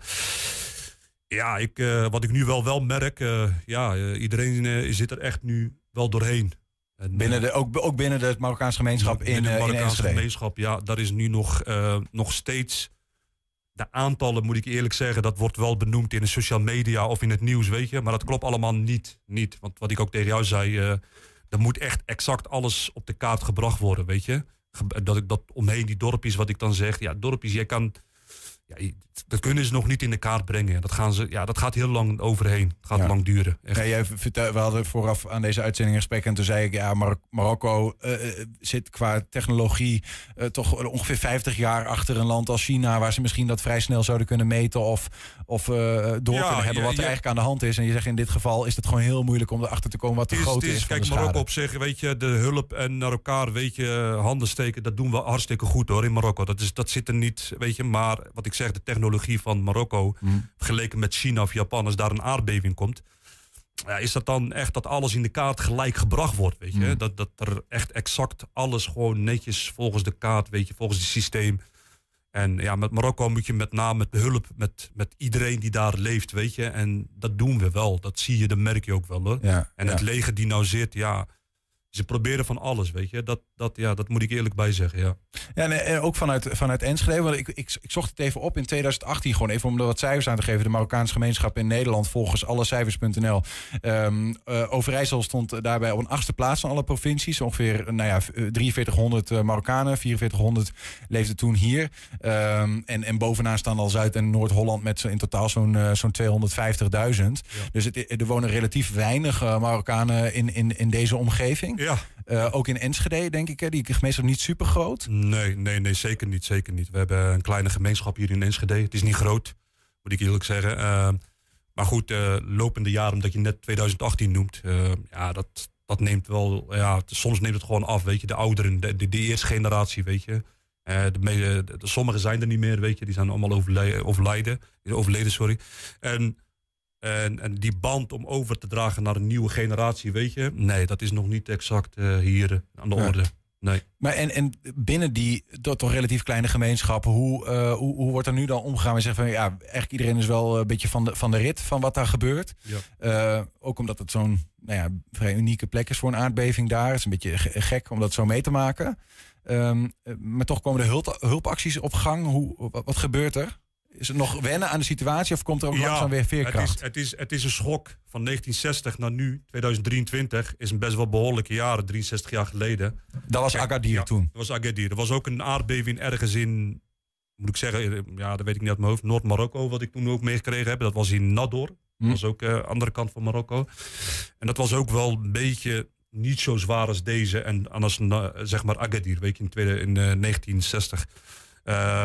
ja, ik, wat ik nu wel, wel merk, ja, iedereen zit er echt nu wel doorheen. En,
Binnen
eh,
de, ook, ook binnen de Marokkaanse gemeenschap in,
binnen de
eh, in
Marokkaanse gemeenschap, ja, daar is nu nog, eh, nog steeds. De aantallen, moet ik eerlijk zeggen, dat wordt wel benoemd in de social media of in het nieuws, weet je. Maar dat klopt allemaal niet. niet. Want wat ik ook tegen jou zei, eh er moet echt exact alles op de kaart gebracht worden, weet je. Dat ik dat omheen die dorpjes, wat ik dan zeg, ja, dorpjes, jij kan. Ja, dat kunnen ze nog niet in de kaart brengen. Dat, gaan ze, ja, dat gaat heel lang overheen. Het gaat
Ja.
lang duren. Echt.
Ja, jij vertel, we hadden vooraf aan deze uitzending gesprek en toen zei ik, ja, Mar- Marokko eh, eh, zit qua technologie eh, toch ongeveer 50 jaar achter een land als China, waar ze misschien dat vrij snel zouden kunnen meten of, of door
Ja,
kunnen hebben wat er eigenlijk aan de hand is. En je zegt in dit geval is het gewoon heel moeilijk om erachter te komen wat de
is,
grootte
het
is,
is, kijk, Marokko op zich, weet je, de hulp en naar elkaar, weet je, handen steken, dat doen we hartstikke goed hoor in Marokko. Dat, is, dat zit er niet, weet je, maar wat ik zeg, de technologie van Marokko,
Hmm.
vergeleken met China of Japan, als daar een aardbeving komt, ja, is dat dan echt dat alles in de kaart gelijk gebracht wordt, weet je.
Hmm.
Dat, dat er echt exact alles gewoon netjes volgens de kaart, weet je, volgens het systeem. En ja, met Marokko moet je met name met behulp met, met iedereen die daar leeft, weet je. En dat doen we wel. Dat zie je, dat merk je ook wel hoor.
Ja,
en
ja.
het leger die nou zit, ja, ze proberen van alles, weet je. Dat, dat, ja, dat moet ik eerlijk bij zeggen, ja.
Ja, en ook vanuit, vanuit Enschede. Want ik, ik, ik zocht het even op in 2018. Gewoon even om er wat cijfers aan te geven. De Marokkaanse gemeenschap in Nederland volgens allecijfers.nl. Ehm eh, Overijssel stond daarbij op een achtste plaats van alle provincies. Ongeveer nou ja, 4300 eh, Marokkanen. 4400 leefden toen hier. Ehm, en, en bovenaan staan al Zuid- en Noord-Holland met zo in totaal zo'n eh, zo'n 250.000. Dus het, er wonen relatief weinig eh, Marokkanen in, in, in deze omgeving.
Ja.
Eh, ook in Enschede, denk ik. Hè? Die gemeenschap niet super groot.
Nee, nee, nee, zeker niet, zeker niet. We hebben een kleine gemeenschap hier in Enschede. Het is niet groot, moet ik eerlijk zeggen. Uh, maar goed, uh, lopende jaren, omdat je net 2018 noemt, ja, dat, dat neemt wel, ja, soms neemt het gewoon af, weet je. De ouderen, de, de, de eerste generatie, weet je. Uh, de, de, sommigen zijn er niet meer, weet je. Die zijn allemaal overleden, overlijden, overleden, sorry. En, en, en die band om over te dragen naar een nieuwe generatie, weet je. Nee, dat is nog niet exact uh, hier aan de orde. Nee.
Maar en, en binnen die toch, toch relatief kleine gemeenschap, hoe, uh, hoe, hoe wordt er nu dan omgegaan? We zeggen van ja, eigenlijk iedereen is wel een beetje van de, van de rit van wat daar gebeurt.
Ja.
Uh, ook omdat het zo'n nou ja, vrij unieke plek is voor een aardbeving daar. Het is een beetje gek om dat zo mee te maken. Um, maar toch komen er hulp, hulpacties op gang. Hoe, wat, wat gebeurt er? Is het nog wennen aan de situatie of komt er ook ja, langzaam weer veerkracht?
Het is, het, is, het is een schok. Van 1960 naar nu, 2023, is een best wel behoorlijke jaren, 63 jaar geleden.
Dat was Agadir
ja,
toen?
Dat was Agadir. Er was ook een aardbeving ergens in, moet ik zeggen, ja, dat weet ik niet uit mijn hoofd, Noord-Marokko, wat ik toen ook meegekregen heb. Dat was in Nador. Dat
Hm.
was ook de uh, andere kant van Marokko. En dat was ook wel een beetje niet zo zwaar als deze. En anders, zeg maar, Agadir, weet je, in, tweede, in uh, 1960. Uh,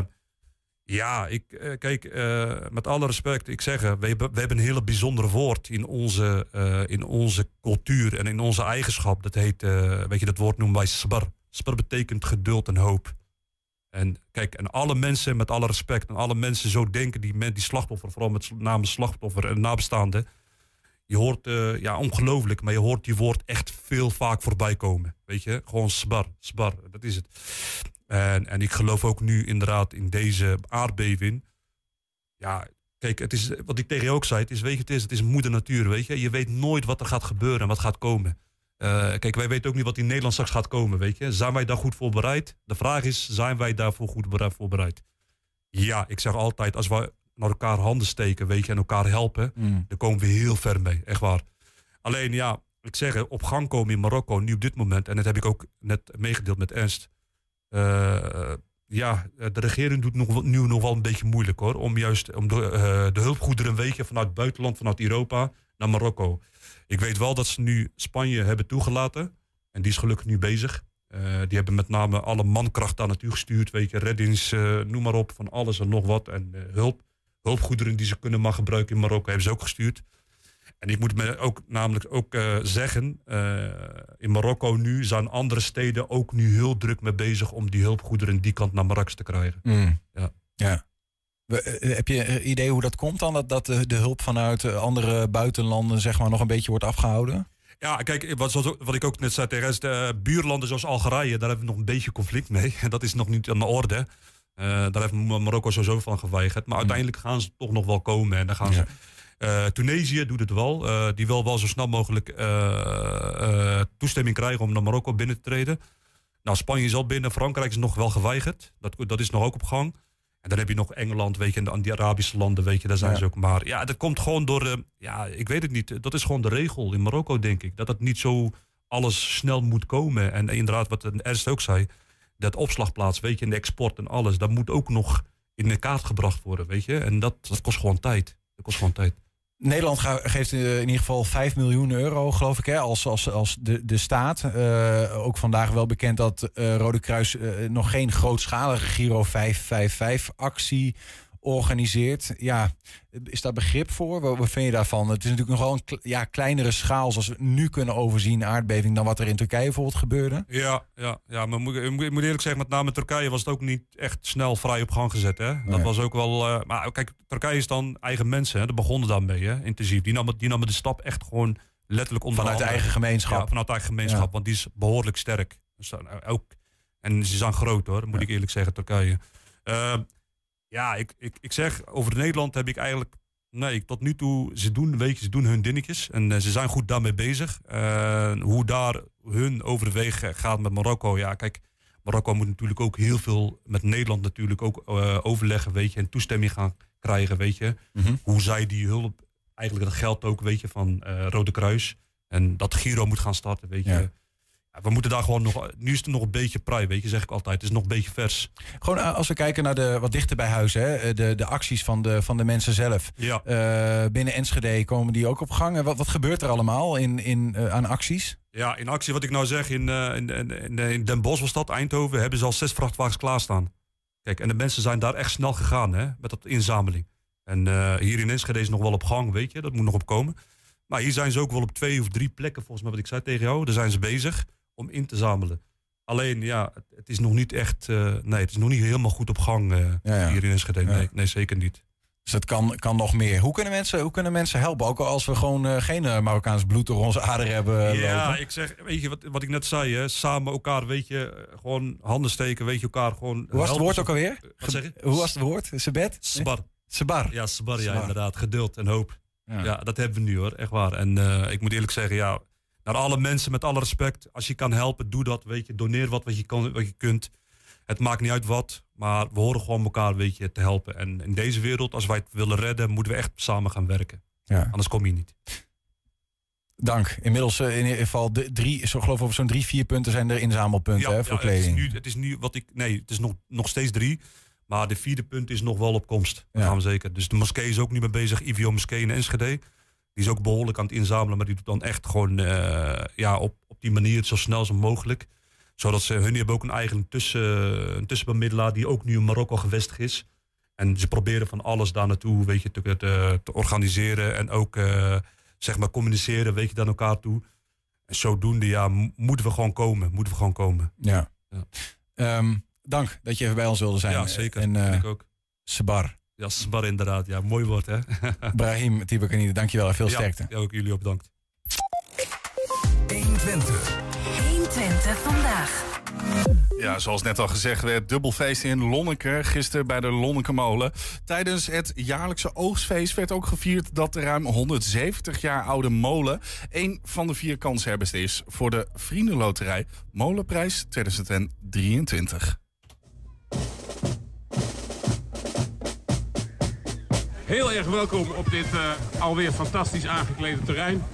Ja, ik, eh, kijk, eh, met alle respect, ik zeg, eh, we hebben, we hebben een hele bijzondere woord in onze, in onze cultuur en in onze eigenschap. Dat heet, weet je, dat woord noemen wij sbar. Sbar betekent geduld en hoop. En kijk, en alle mensen, met alle respect, en alle mensen zo denken, die, die slachtoffer, vooral met name slachtoffer en nabestaanden. Je hoort, eh, ja, ongelooflijk, maar je hoort die woord echt veel vaak voorbij komen. Weet je, gewoon sbar, sbar, dat is het. En, en ik geloof ook nu inderdaad in deze aardbeving. Ja, kijk, het is, wat ik tegen je ook zei, het is, weet je, het is, het is moeder natuur, weet je. Je weet nooit wat er gaat gebeuren en wat gaat komen. Eh, kijk, wij weten ook niet wat in Nederland straks gaat komen, weet je. Zijn wij daar goed voor bereid? De vraag is, zijn wij daarvoor goed bere- voorbereid? Ja, ik zeg altijd, als we naar elkaar handen steken, weet je, en elkaar helpen,
Mm.
dan komen we heel ver mee, echt waar. Alleen ja, ik zeg, op gang komen in Marokko, nu op dit moment, en dat heb ik ook net meegedeeld met Ernst. Eh, ja, de regering doet nog, nu nog wel een beetje moeilijk hoor. Om juist om de, eh, de hulpgoederen vanuit het buitenland, vanuit Europa naar Marokko. Ik weet wel dat ze nu Spanje hebben toegelaten. En die is gelukkig nu bezig. Eh, die hebben met name alle mankracht daar naartoe gestuurd. Weet je, reddings, noem maar op, van alles en nog wat. En hulp, hulpgoederen die ze kunnen maar gebruiken in Marokko hebben ze ook gestuurd. En ik moet me ook namelijk ook eh, zeggen, eh, in Marokko nu zijn andere steden ook nu heel druk mee bezig om die hulpgoederen die kant naar Marrakesh te krijgen.
Mm.
Ja.
Ja. We- eh, Heb je een idee hoe dat komt dan? Dat, dat de, de hulp vanuit andere buitenlanden zeg maar, nog een beetje wordt afgehouden?
Ja, kijk, wat, wat ik ook net zei tegen Rest, eh, buurlanden zoals Algerije, daar hebben we nog een beetje conflict mee. Dat is nog niet aan de orde. Eh, daar heeft Mar- Marokko sowieso van geweigerd. Maar uiteindelijk gaan ze toch nog wel komen. En dan gaan ze. Eh, Tunesië doet het wel. Eh, die wil wel zo snel mogelijk toestemming krijgen om naar Marokko binnen te treden. Nou, Spanje is al binnen. Frankrijk is nog wel geweigerd. Dat, dat is nog ook op gang. En dan heb je nog Engeland, weet je, en de, die Arabische landen, weet je, daar zijn
Ja.
ze ook. Maar ja, dat komt gewoon door, ja, ik weet het niet. Dat is gewoon de regel in Marokko, denk ik. Dat het niet zo alles snel moet komen. En inderdaad, wat Ernst ook zei, dat opslagplaats, weet je, en de export en alles, dat moet ook nog in de kaart gebracht worden, weet je. En dat, dat kost gewoon tijd. Dat kost gewoon tijd.
Nederland geeft eh, in ieder geval 5 miljoen euro, geloof ik, hè, als, als, als de, de staat. Eh, ook vandaag wel bekend dat eh, Rode Kruis nog geen grootschalige Giro 555-actie organiseert. Ja, is daar begrip voor? Wat, wat vind je daarvan? Het is natuurlijk nog wel een ja, kleinere schaal, zoals we nu kunnen overzien, aardbeving, dan wat er in Turkije bijvoorbeeld gebeurde.
Ja, ja, ja maar moet, ik moet eerlijk zeggen, met name Turkije was het ook niet echt snel vrij op gang gezet. Hè? Dat
Nee.
was ook wel. eh, maar kijk, Turkije is dan eigen mensen, hè? dat begonnen daarmee, hè? intensief. Die namen, die namen de stap echt gewoon letterlijk onder
Vanuit de eigen gemeenschap.
Ja, vanuit de eigen gemeenschap,
Ja.
want die is behoorlijk sterk. Dus dan ook, en ze zijn groot hoor, moet ik eerlijk zeggen, Turkije. Eh, ja, ik, ik, ik zeg, over Nederland heb ik eigenlijk. Nee, tot nu toe, ze doen, weet je, ze doen hun dingetjes. En eh, ze zijn goed daarmee bezig. Eh, hoe daar hun overwegen gaat met Marokko. Ja, kijk, Marokko moet natuurlijk ook heel veel met Nederland natuurlijk ook eh, overleggen, weet je. En toestemming gaan krijgen, weet je.
Mhm.
Hoe zij die hulp, eigenlijk dat geld ook, weet je, van Rode Kruis. En dat Giro moet gaan starten, weet je.
Ja.
We moeten daar gewoon nog... Nu is het nog een beetje prij, weet je, zeg ik altijd. Het is nog een beetje vers.
Gewoon eh, als we kijken naar de wat dichter bij huis, hè, eh, de, de acties van de, van de mensen zelf.
Ja.
Eh, binnen Enschede komen die ook op gang. Wat, wat gebeurt er allemaal in, in, aan acties?
Ja, in actie, wat ik nou zeg, in, in, in, in, Den Bosch was dat, Eindhoven, hebben ze al zes vrachtwagens klaarstaan. Kijk, en de mensen zijn daar echt snel gegaan, hè, met dat inzameling. En hier in Enschede is nog wel op gang, weet je, dat moet nog op komen. Maar hier zijn ze ook wel op twee of drie plekken, volgens mij wat ik zei tegen jou, daar zijn ze bezig om in te zamelen. Alleen, ja, het, het is nog niet echt, eh, nee, het is nog niet helemaal goed op gang eh,
Ja, ja.
hier in Enschede.
Ja.
Nee, nee, zeker niet.
Dus dat kan, kan nog meer. Hoe kunnen, mensen, hoe kunnen mensen helpen? Ook al als we gewoon eh, geen Marokkaans bloed door onze aderen hebben
Ja,
lopen.
ik zeg, weet je wat, wat ik net zei, hè? samen elkaar, weet je, gewoon handen steken, weet je, elkaar gewoon.
Hoe was het woord ook alweer?
Wat zeg je?
Hoe was het woord? Sebed?
Sbar.
Sebar.
Ja, Sbar, ja, inderdaad. Geduld en hoop.
Ja.
Ja. dat hebben we nu hoor, echt waar. En ik moet eerlijk zeggen, ja, naar alle mensen met alle respect, als je kan helpen, doe dat, weet je. Doneer wat, wat, je, kan, wat je kunt. Het maakt niet uit wat, maar we horen gewoon elkaar, weet je, te helpen. En in deze wereld, als wij het willen redden, moeten we echt samen gaan werken.
Ja.
Anders kom je niet.
Dank. Inmiddels eh, in ieder geval de drie, zo geloof ik over zo'n drie, vier punten zijn er inzamelpunten hè, voor
het
kleding.
is, nu, het is nu wat ik. Nee, het is nog, nog steeds drie. Maar de vierde punt is nog wel op komst.
Ja.
gaan we zeker. Dus de moskee is ook niet mee bezig. IVO Moskee in Enschede. Die is ook behoorlijk aan het inzamelen. Maar die doet dan echt gewoon eh, ja, op, op die manier zo snel als mogelijk. Zodat ze, hun hebben ook een eigen tussen, een tussenbemiddelaar die ook nu in Marokko gevestigd is. En ze proberen van alles daar naartoe, weet je, te, te, te organiseren. En ook, eh, zeg maar, communiceren, weet je, naar elkaar toe. En zodoende, ja, moeten we gewoon komen. Moeten we gewoon komen.
Ja. Ehm, dank dat je even bij ons wilde zijn.
Ja, zeker.
En, eh,
ik ook.
Sabar.
Ja, Sbar inderdaad. Ja, mooi woord, hè?
Brahim Tibakanide, dankjewel en veel
Ja,
sterkte.
Ja, ook jullie ook bedankt.
120. 120 vandaag.
Ja, zoals net al gezegd werd, dubbel feest in Lonneke. Gisteren bij de Lonneke Molen. Tijdens het jaarlijkse oogstfeest werd ook gevierd dat de ruim 170 jaar oude molen een van de vier kanshebbers is voor de Vriendenloterij Molenprijs 2023.
Heel erg welkom op dit eh, alweer fantastisch aangeklede terrein.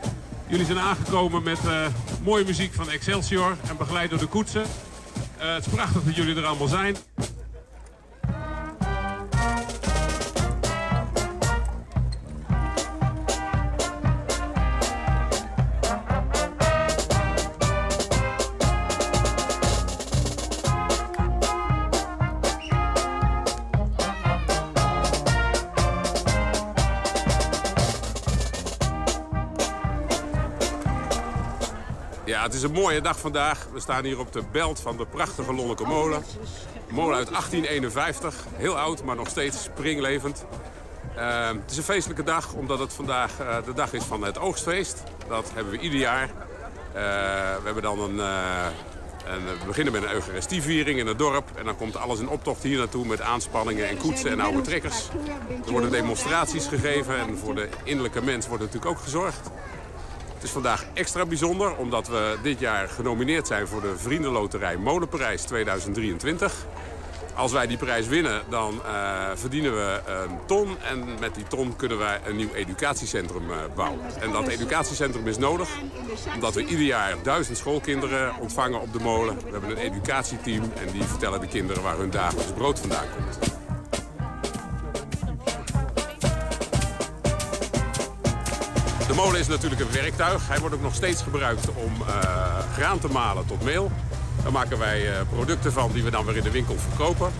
Jullie zijn aangekomen met eh, mooie muziek van Excelsior en begeleid door de koetsen. Eh, het is prachtig dat jullie er allemaal zijn. Het is een mooie dag vandaag. We staan hier op de belt van de prachtige Lonneke Molen. Een molen uit 1851. Heel oud, maar nog steeds springlevend. Eh, het is een feestelijke dag, omdat het vandaag eh, de dag is van het oogstfeest. Dat hebben we ieder jaar. Eh, we hebben dan een... eh, en we beginnen met een eucharistieviering in het dorp. En dan komt alles in optocht hier naartoe met aanspanningen en koetsen en oude trekkers. Er worden demonstraties gegeven en voor de innerlijke mens wordt natuurlijk ook gezorgd. Is vandaag extra bijzonder omdat we dit jaar genomineerd zijn voor de Vriendenloterij Molenprijs 2023. Als wij die prijs winnen, dan eh, verdienen we een ton. En met die ton kunnen wij een nieuw educatiecentrum eh, bouwen. En dat educatiecentrum is nodig omdat we ieder jaar duizend schoolkinderen ontvangen op de molen. We hebben een educatieteam en die vertellen de kinderen waar hun dagelijks brood vandaan komt. De molen is natuurlijk een werktuig. Hij wordt ook nog steeds gebruikt om eh, graan te malen tot meel. Daar maken wij eh, producten van die we dan weer in de winkel verkopen.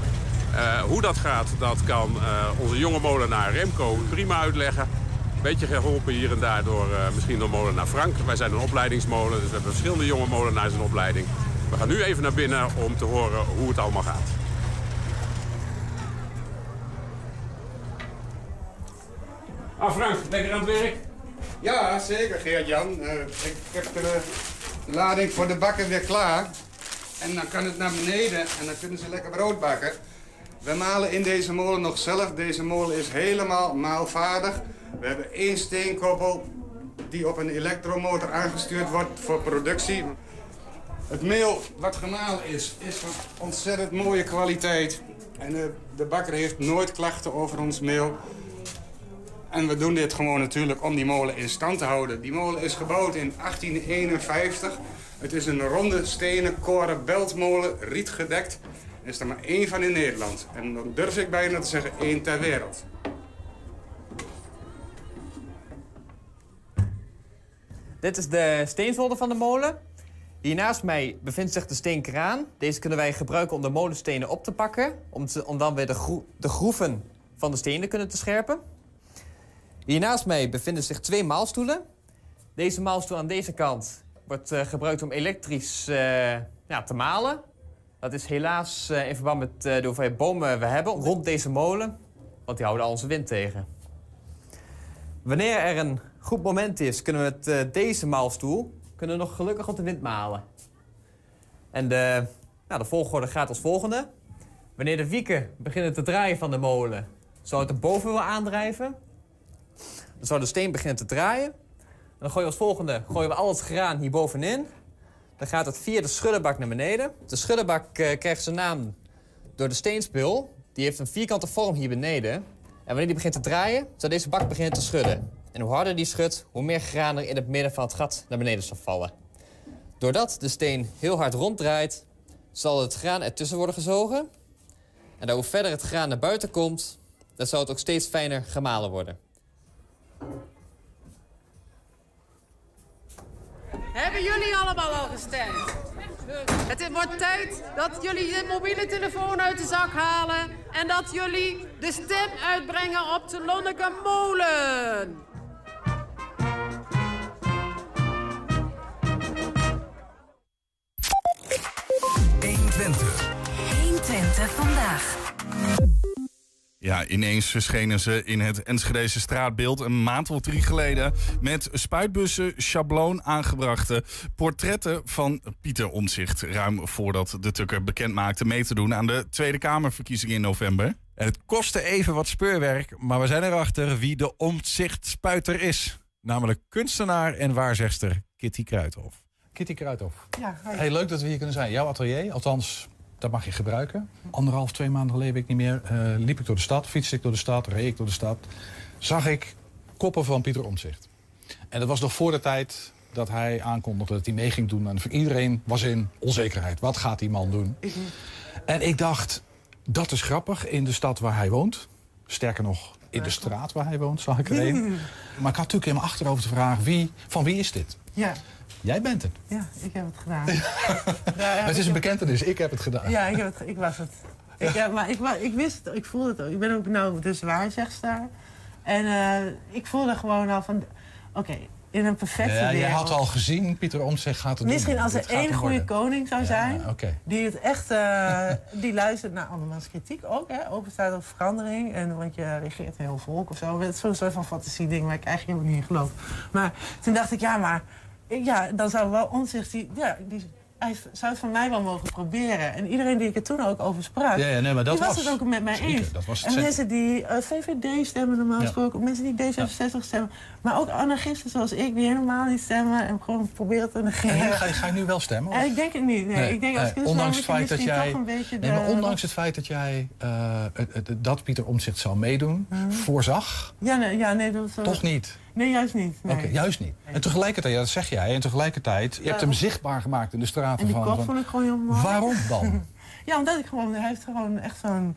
Eh, hoe dat gaat, dat kan onze jonge molenaar Remco prima uitleggen. Beetje geholpen hier en daar door misschien door molenaar Frank. Wij zijn een opleidingsmolen, dus we hebben verschillende jonge molenaars in opleiding. We gaan nu even naar binnen om te horen hoe het allemaal gaat. Ah Frank, lekker aan het werk?
Ja, zeker Geert-Jan. Eh, ik heb de lading voor de bakken weer klaar. En dan kan het naar beneden en dan kunnen ze lekker brood bakken. We malen in deze molen nog zelf. Deze molen is helemaal maalvaardig. We hebben één steenkoppel die op een elektromotor aangestuurd wordt voor productie. Het meel wat gemalen is, is van ontzettend mooie kwaliteit. En eh, de bakker heeft nooit klachten over ons meel. En we doen dit gewoon natuurlijk om die molen in stand te houden. Die molen is gebouwd in 1851. Het is een ronde stenen koren beltmolen, rietgedekt. Er is er maar één van in Nederland. En dan durf ik bijna te zeggen één ter wereld.
Dit is de steenzolder van de molen. Hier naast mij bevindt zich de steenkraan. Deze kunnen wij gebruiken om de molenstenen op te pakken. Om, om dan weer de, de groeven van de stenen kunnen te scherpen. Hier naast mij bevinden zich twee maalstoelen. Deze maalstoel aan deze kant wordt eh, gebruikt om elektrisch eh, ja, te malen. Dat is helaas eh, in verband met de hoeveelheid bomen we hebben rond deze molen. Want die houden al onze wind tegen. Wanneer er een goed moment is, kunnen we met deze maalstoel kunnen nog gelukkig op de wind malen. En de, nou, de volgorde gaat als volgende. Wanneer de wieken beginnen te draaien van de molen, zou het de bovenwiel aandrijven. Dan zou de steen beginnen te draaien. En dan gooien we als volgende gooien we al het graan hier bovenin. Dan gaat het via de schuddebak naar beneden. De schuddebak eh, krijgt zijn naam door de steenspil. Die heeft een vierkante vorm hier beneden. En wanneer die begint te draaien, zal deze bak beginnen te schudden. En hoe harder die schudt, hoe meer graan er in het midden van het gat naar beneden zal vallen. Doordat de steen heel hard ronddraait, zal het graan ertussen worden gezogen. En hoe verder het graan naar buiten komt, dan zal het ook steeds fijner gemalen worden.
Hebben jullie allemaal al gestemd?
Het wordt tijd dat jullie je mobiele telefoon uit de zak halen... en dat jullie de stem uitbrengen op de Lonneke Molen.
Twente. 120 vandaag.
Ja, ineens verschenen ze in het Enschedese straatbeeld een maand of drie geleden... met spuitbussen, schabloon aangebrachte portretten van Pieter Omtzigt... ruim voordat de Tukker bekend maakte mee te doen aan de Tweede Kamerverkiezingen in november.
En het kostte even wat speurwerk, maar we zijn erachter wie de omtzichtspuiter is. Namelijk kunstenaar en waarzegster Kitty Kruithof.
Kitty Kruithof.
Ja, hi.
Hey, leuk dat we hier kunnen zijn. Jouw atelier, althans, dat mag je gebruiken. Anderhalf, twee maanden geleden, weet ik niet meer, eh, liep ik door de stad, fietste ik door de stad, reed ik door de stad. Zag ik koppen van Pieter Omtzigt. En dat was nog voor de tijd dat hij aankondigde dat hij mee ging doen. En voor iedereen was in onzekerheid. Wat gaat die man doen? En ik dacht, dat is grappig in de stad waar hij woont. Sterker nog, in de straat waar hij woont, zag ik er een. Maar ik had natuurlijk in mijn achterhoofd de vraag, wie, van wie is dit?
Ja,
Jij bent het.
ja, ik heb het gedaan.
het is een bekentenis, ik heb het gedaan.
Ja, ik, heb het, ik was het. Ik, ja, maar ik, ik wist het, ik voelde het ook. Ik ben ook nou dus waarzegster. En eh, ik voelde gewoon al van, oké, in een perfecte
Ja, jij had al gezien, Pieter Omtzigt gaat het
Misschien
doen.
als er één goede
worden.
koning zou zijn, die het echt, eh, die luistert naar andermans kritiek ook, hè, open staat op verandering. En want je regeert een heel volk of zo. Het is zo'n soort van fantasie-ding waar ik eigenlijk helemaal niet in geloof. Maar toen dacht ik, ja, maar ja, dan zou wel onzicht, die, ja, die, hij zou het van mij wel mogen proberen. En iedereen die ik er toen ook over sprak,
Ja, ja, nee, maar dat
die was,
was-
het ook met mij eens.
dat was het
en mensen die eh, VVD stemmen normaal
Ja.
gesproken, mensen die D66 stemmen, maar ook anarchisten zoals ik, die helemaal niet stemmen en gewoon proberen te negeren.
En ga, je, ga je nu wel stemmen? of?
Eh, ik denk het niet. Nee. ik denk als
eh, ondanks het feit dat jij,
toch een beetje
nee, maar
de-
ondanks het feit dat jij eh, dat Pieter Omtzigt zou meedoen,
Mhm.
voorzag,
Ja, nee, ja, nee, dat is,
toch niet.
Nee, juist niet. Nee.
Oké, juist niet. En tegelijkertijd, ja, dat zeg jij, en tegelijkertijd, je hebt hem zichtbaar gemaakt in de straten
En die
van.
vond ik gewoon heel mooi.
Waarom dan?
ja, omdat ik gewoon, hij heeft gewoon echt zo'n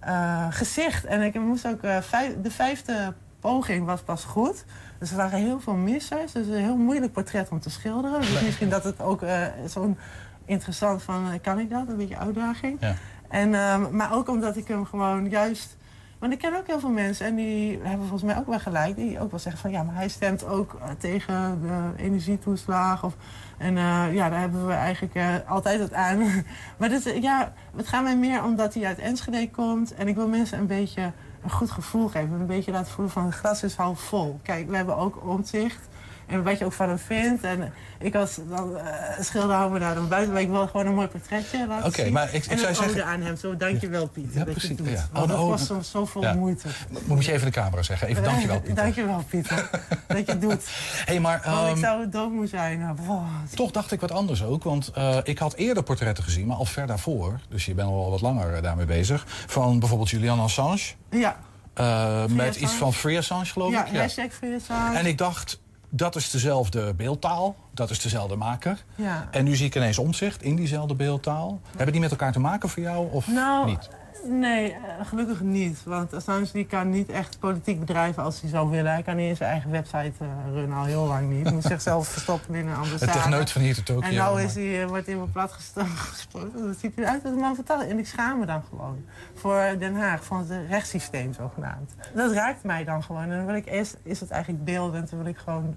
eh, gezicht. En ik moest ook, eh, vijf- de vijfde poging was pas goed. Dus er waren heel veel missers. Dus een heel moeilijk portret om te schilderen. Dus misschien dat het ook eh, zo'n interessant van, eh, kan ik dat? Een beetje uitdaging.
Ja.
En, ehm, maar ook omdat ik hem gewoon juist... Want ik ken ook heel veel mensen en die hebben volgens mij ook wel gelijk. Die ook wel zeggen van ja, maar hij stemt ook eh, tegen de energietoeslag. Of, en ja, daar hebben we eigenlijk altijd het aan. maar dit, ja, het gaat mij meer omdat hij uit Enschede komt. En ik wil mensen een beetje een goed gevoel geven. Een beetje laten voelen van het glas is half vol. Kijk, we hebben ook omzicht. En wat je ook van hem vindt. En ik was dan uh, schilder me daar dan buiten. Maar ik wil gewoon een mooi portretje laten
Oké,
zien.
maar ik- ik
en
zou
een
zeggen-
ode aan hem. Zo, dankjewel Piet.
Ja,
dat
precies,
Je doet.
ja.
Want dat was zo, zoveel
ja.
moeite.
Moet je even de camera zeggen. Even dankjewel, Pieter.
dankjewel Pieter. dat je het doet.
Hey, maar,
Want ik
ehm,
zou dood moeten zijn. Nou, wow.
Toch dacht ik wat anders ook, want eh, ik had eerder portretten gezien, maar al ver daarvoor, dus je bent al wat langer eh, daarmee bezig, van bijvoorbeeld Julian Assange.
Ja.
eh, met iets van Free Assange, geloof
Ja,
ik.
hashtag Free Assange.
En ik dacht, dat is dezelfde beeldtaal, dat is dezelfde maker.
Ja.
En nu zie ik ineens omzicht in diezelfde beeldtaal. Hebben die met elkaar te maken voor jou of
Nou,
niet?
Nee, eh, gelukkig niet. Want Assange die kan niet echt politiek bedrijven als hij zou willen. Hij kan niet eens zijn eigen website eh, runnen, al heel lang niet. Hij moet zichzelf verstoppen binnen een ambassade.
Techneut van hier tot Tokio.
En nou
maar-
is hij, eh, wordt me plat gesproken. Dat ziet eruit als een man vertellen. En ik schaam me dan gewoon. Voor Den Haag, van het rechtssysteem zogenaamd. Dat raakt mij dan gewoon. En dan wil ik eerst, is het eigenlijk beeldend. Dan wil ik gewoon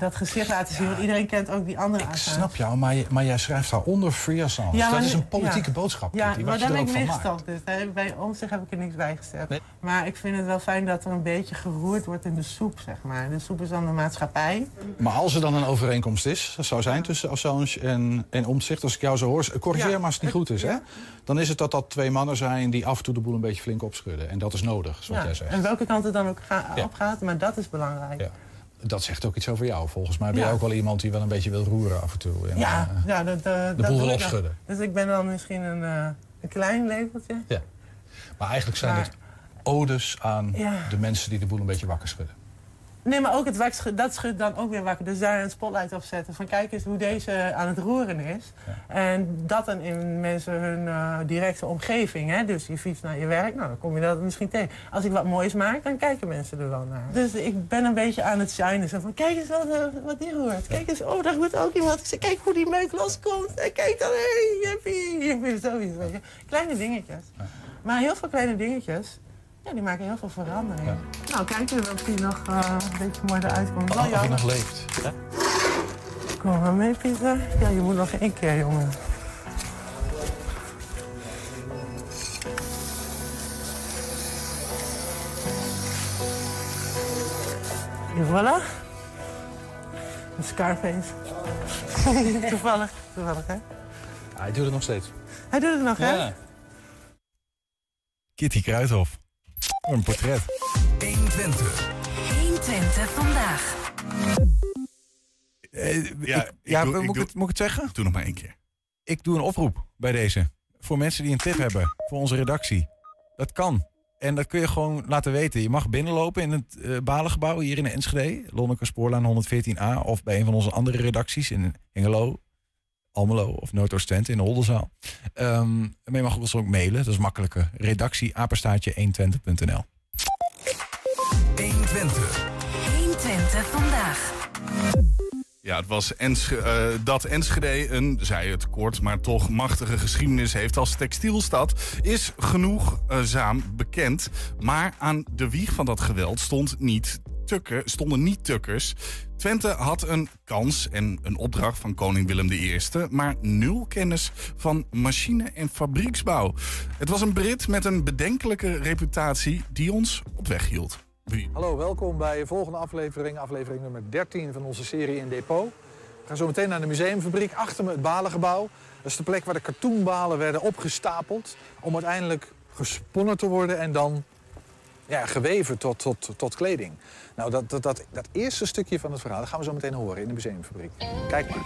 dat gezicht laten zien. Want iedereen kent ook die andere
Ik snap jou, maar, maar jij schrijft daaronder Free Assange.
Ja,
dat is een politieke
ja.
boodschap,
Ja, maar daar ben ik meegestopt. Dus bij omzicht heb ik er niks bij gezet. Maar ik vind het wel fijn dat er een beetje geroerd wordt in de soep, zeg maar. De soep is dan de maatschappij.
Maar als er dan een overeenkomst is, dat zou zijn tussen Assange en, en Omtzigt, als ik jou zo hoor, corrigeer maar als het niet goed is, hè? Dan is het dat dat twee mannen zijn die af en toe de boel een beetje flink opschudden. En dat is nodig, zoals jij zegt.
En welke kant het dan ook ga- op gaat, maar dat is belangrijk.
Ja. Dat zegt ook iets over jou. Volgens mij ben je
Ja.
ook wel iemand die wel een beetje wil roeren af en toe. En,
Ja,
eh,
ja dat, eh, dat
boel wil opschudden.
Dus ik ben dan misschien een, eh, een klein lepeltje.
maar eigenlijk zijn
Maar-
het odes aan
Ja.
de mensen die de boel een beetje wakker schudden.
Nee, maar ook het dat schudt dan ook weer wakker. Dus daar een spotlight op zetten. Van kijk eens hoe deze aan het roeren is. En dat dan in mensen hun eh, directe omgeving. Hè? Dus je fietst naar je werk, nou dan kom je dat misschien tegen. Als ik wat moois maak, dan kijken mensen er wel naar. Dus ik ben een beetje aan het shinen. Zo van kijk eens wat, eh, wat die roert. Kijk eens, oh daar roert ook iemand. Ik zeg, kijk hoe die meuk loskomt. En kijk dan, hé, hey, jippie. Je. Kleine dingetjes. Maar heel veel kleine dingetjes. Ja, die maken heel veel verandering. Nou, kijken of die nog eh, een beetje mooi eruit komt. Wel
Of hij nog leeft. Hè?
Kom maar mee, Pieter. Ja, je moet nog één keer, jongen. En voilà. Een Scarface. toevallig, toevallig, hè?
Hij doet het nog steeds.
Hij doet het nog, hè?
Ja.
Kitty Kruithof. Een portret.
120. 120 vandaag.
Eh,
Ja,
ik-
ik
ja,
doe- ik
moet, ik
doe-
het, moet ik het zeggen?
Doe nog maar één keer.
Ik doe een oproep bij deze. Voor mensen die een tip hebben voor onze redactie. Dat kan. En dat kun je gewoon laten weten. Je mag binnenlopen in het eh Balengebouw hier in Enschede. Lonneke Spoorlaan 114a. Of bij een van onze andere redacties in Hengelo, Almelo of Noordoost-Twente in de Holdenzaal. Ehm maar je mag ons ook mailen. Dat is makkelijker. Redactie apenstaartje 120.nl
120. 120 vandaag.
Ja, het was Ensch eh, dat Enschede een, zei het kort, maar toch machtige geschiedenis heeft als textielstad, is genoegzaam bekend. Maar aan de wieg van dat geweld stond niet stonden niet tukkers. Twente had een kans en een opdracht van koning Willem I, maar nul kennis van machine- en fabrieksbouw. Het was een Brit met een bedenkelijke reputatie die ons op weg hield.
Hallo, welkom bij de volgende aflevering, aflevering nummer 13 van onze serie in Depot. We gaan zo meteen naar de museumfabriek, achter me het balengebouw. Dat is de plek waar de katoenbalen werden opgestapeld... om uiteindelijk gesponnen te worden en dan ja, geweven tot, tot, tot kleding. Nou, dat, dat, dat, dat eerste stukje van het verhaal dat gaan we zo meteen horen in de museumfabriek. Kijk maar.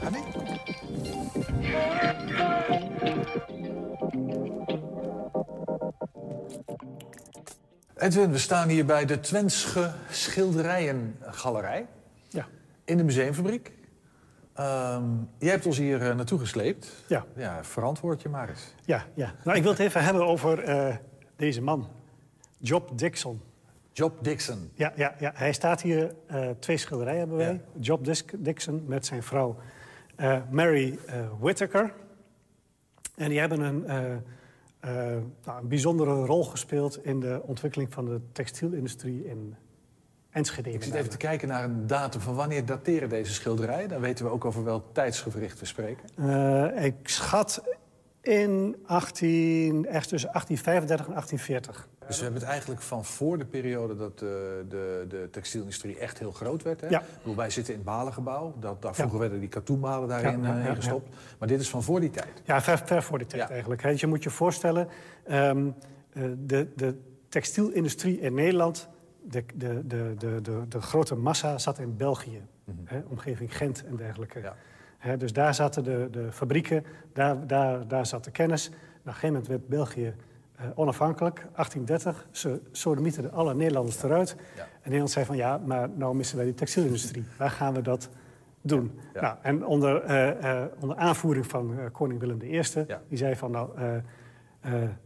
Ga mee. Edwin, we staan hier bij de Twensche Schilderijengalerij.
Ja.
In de museumfabriek. Ehm, jij hebt ons hier eh, naartoe gesleept.
Ja.
ja. Verantwoord je maar eens.
Ja, ja. Nou, ik wil het even hebben over eh, deze man. Job Dixon.
Job Dixon.
Ja, ja, ja. hij staat hier. eh, twee schilderijen hebben wij. Job Dixon met zijn vrouw eh, Mary eh, Whittaker. En die hebben een, nou, een bijzondere rol gespeeld... in de ontwikkeling van de textielindustrie in Enschede.
Ik zit even te kijken naar een datum van wanneer dateren deze schilderijen. Dan weten we ook over welk tijdsgevricht we spreken.
Ik schat in 18, echt tussen 1835 en 1840.
Dus we hebben het eigenlijk van voor de periode dat de, de, de textielindustrie echt heel groot werd. Hè?
Ja.
Ik bedoel, wij zitten in het balengebouw. Dat, daar
Ja.
vroeger werden die katoenbalen daarin
Ja,
eh,
ja,
ingestopt. Maar dit is van voor die tijd.
Ja, ver, ver voor die tijd eigenlijk. hè. Dus je moet je voorstellen, ehm, eh, de, de textielindustrie in Nederland... De, de, de, de, de, grote massa zat in België, hè, omgeving Gent en dergelijke. Dus daar zaten de, de fabrieken, daar, daar, daar zat de kennis. Nou, op een gegeven moment werd België eh, onafhankelijk, 1830. Ze sodemieterden alle Nederlanders eruit. En Nederland zei van ja, maar nou missen wij die textielindustrie. Waar gaan we dat doen? Nou, en onder, eh, eh, onder aanvoering van koning Willem I, die zei van nou,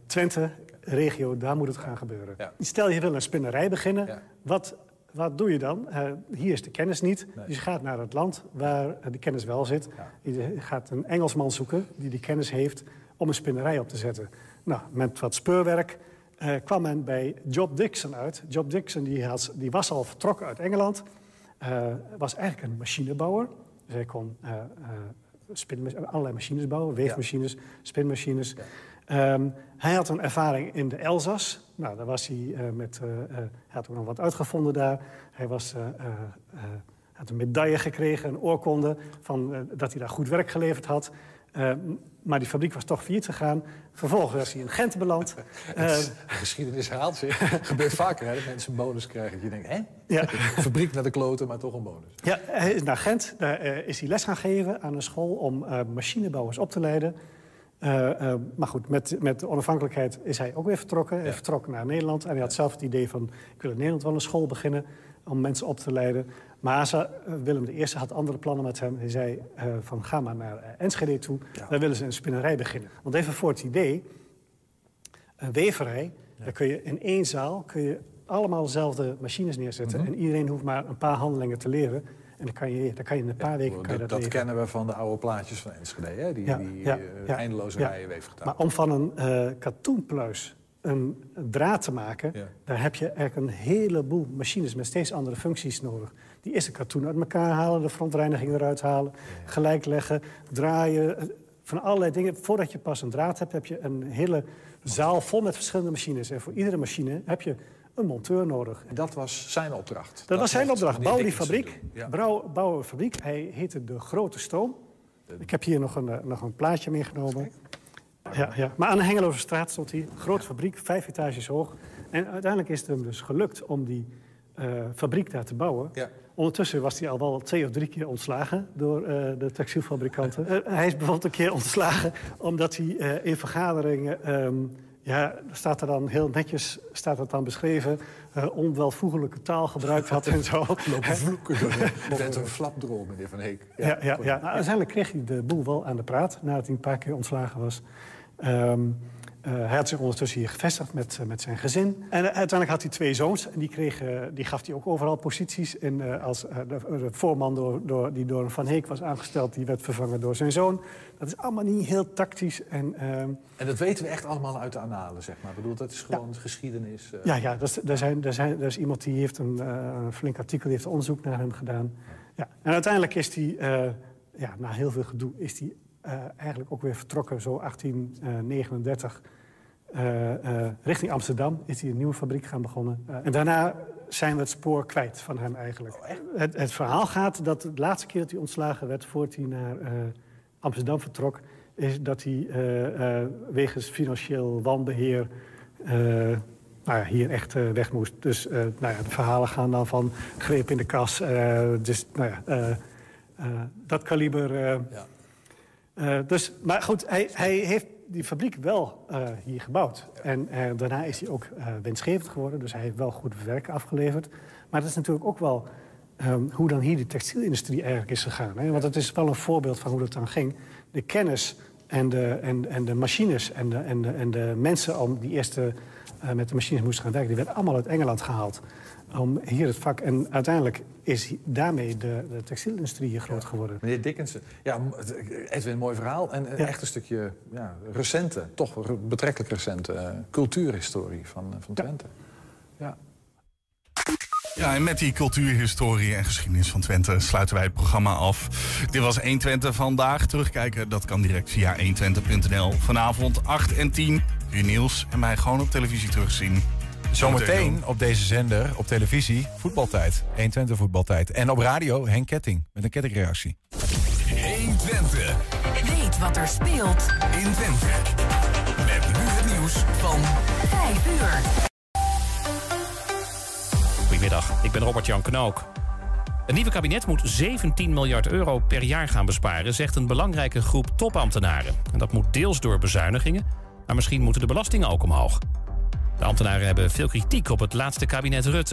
Twente, regio, daar moet het gaan gebeuren. Stel je wil een spinnerij beginnen, wat, wat doe je dan? Eh, hier is de kennis niet, dus je gaat naar het land waar de kennis wel zit. Je gaat een Engelsman zoeken die die kennis heeft om een spinnerij op te zetten. Nou, met wat speurwerk eh, kwam men bij Job Dixon uit. Job Dixon die, had, die was al vertrokken uit Engeland. eh, was eigenlijk een machinebouwer. Dus hij kon spinma- allerlei machines bouwen. Weefmachines, spinmachines. Ehm, hij had een ervaring in de Elzas. Nou, daar was hij eh, met... eh, eh, hij had ook nog wat uitgevonden daar. Hij was... had een medaille gekregen, een oorkonde... Van, dat hij daar goed werk geleverd had. Maar die fabriek was toch failliet gegaan. Vervolgens was hij in Gent beland.
De geschiedenis herhaalt zich. gebeurt vaker hè, dat mensen een bonus krijgen. Dat je denkt, hè?
Ja.
Fabriek naar de kloten, maar toch een bonus.
Ja, hij is naar Gent. Daar is hij les gaan geven aan een school om machinebouwers op te leiden. Eh, eh, maar goed, met, met de onafhankelijkheid is hij ook weer vertrokken. Hij vertrokken naar Nederland. En hij had zelf het idee van... ik wil in Nederland wel een school beginnen om mensen op te leiden. Maar ze, eh, Willem I had andere plannen met hem. Hij zei van ga maar naar Enschede toe. Daar willen ze een spinnerij beginnen. Want even voor het idee... Een weverij, daar kun je in één zaal kun je allemaal dezelfde machines neerzetten.
Mhm.
En iedereen hoeft maar een paar handelingen te leren. En dan kan je, dan kan je in een paar weken kan je
Dat, kennen we van de oude plaatjes van Enschede, hè? die,
Ja,
die
ja,
eh, eindeloze rijen weefgetouw.
Maar om van een eh katoenpluis een draad te maken... daar heb je eigenlijk een heleboel machines met steeds andere functies nodig. Die eerste katoen uit elkaar halen, de frontreiniging eruit halen... gelijk leggen, draaien, eh, van allerlei dingen. Voordat je pas een draad hebt, heb je een hele zaal vol met verschillende machines. En voor iedere machine heb je een monteur nodig.
En dat was zijn opdracht.
Dat, was zijn opdracht. Bouw die fabriek.
Ja.
Bouw, bouw een fabriek. Hij heette De Grote Stoom. Ik heb hier nog een, eh, nog een plaatje meegenomen. Ja, ja. Maar aan de Hengeloze straat stond hij. Grote fabriek, vijf etages hoog. En uiteindelijk is het hem dus gelukt om die eh, fabriek daar te bouwen.
Ja.
Ondertussen was hij al wel twee of drie keer ontslagen door eh, de textielfabrikanten. Hij is bijvoorbeeld een keer ontslagen omdat hij in vergaderingen... ehm, ja, staat er dan heel netjes staat het dan beschreven... eh, onwelvoegelijke taal gebruikt had en zo.
Lopen vloeken door de- een flapdrol, meneer Van Heek.
Ja, ja, ja. Nou, uiteindelijk kreeg hij de boel wel aan de praat... nadat hij een paar keer ontslagen was. Ehm, eh, hij had zich ondertussen hier gevestigd met, eh, met zijn gezin. En eh, uiteindelijk had hij twee zoons. En die, kreeg, eh, die gaf hij ook overal posities. En eh, als eh, de, de voorman door, door, die door Van Heek was aangesteld... die werd vervangen door zijn zoon. Dat is allemaal niet heel tactisch. En, ehm,
En dat weten we echt allemaal uit de analen, zeg maar. Ik bedoel, dat is gewoon geschiedenis. eh.
ja, ja dat er, zijn, zijn, er is iemand die heeft een, eh, een flink artikel... die heeft onderzoek naar hem gedaan. Ja. En uiteindelijk is hij, eh, ja, na heel veel gedoe... is hij eh, eigenlijk ook weer vertrokken, zo 1839... eh, eh, richting Amsterdam is hij een nieuwe fabriek gaan begonnen. Eh, en daarna zijn we het spoor kwijt van hem eigenlijk. het, het verhaal gaat dat de laatste keer dat hij ontslagen werd... voordat hij naar Amsterdam vertrok... is dat hij wegens financieel wanbeheer... eh, nou ja, hier echt weg moest. Dus nou ja, de verhalen gaan dan van greep in de kas. dus nou ja, dat kaliber. eh, dus, maar goed, hij, hij heeft die fabriek wel eh, hier gebouwd. En eh, daarna is hij ook eh, winstgevend geworden. Dus hij heeft wel goed werk afgeleverd. Maar dat is natuurlijk ook wel ehm, hoe dan hier de textielindustrie eigenlijk is gegaan. Hè? Want het is wel een voorbeeld van hoe dat dan ging. De kennis en de, en, en de machines en de, en, de, en de mensen om die eerste eh, met de machines moesten gaan werken... die werden allemaal uit Engeland gehaald. Om hier het vak... En uiteindelijk is daarmee de, de textielindustrie hier groot geworden.
Meneer Dickinson. Ja, Edwin, een mooi verhaal. En eh, echt een stukje ja, recente, toch re- betrekkelijk recente eh, cultuurhistorie van, eh, van Twente. Ja.
Ja, en met die cultuurhistorie en geschiedenis van Twente sluiten wij het programma af. Dit was 120 vandaag. Terugkijken, dat kan direct via 120.nl. Vanavond 8 en 10 kun je Niels en mij gewoon op televisie terugzien.
Zometeen op deze zender, op televisie, voetbaltijd. 120 voetbaltijd. En op radio Henk Ketting met een kettingreactie.
120. Weet wat er speelt in Twente. Met nu het nieuws van 5 uur.
Goedemiddag, ik ben Robert-Jan Knook. Het nieuwe kabinet moet 17 miljard euro per jaar gaan besparen, zegt een belangrijke groep topambtenaren. En dat moet deels door bezuinigingen, maar misschien moeten de belastingen ook omhoog. De ambtenaren hebben veel kritiek op het laatste kabinet Rutte.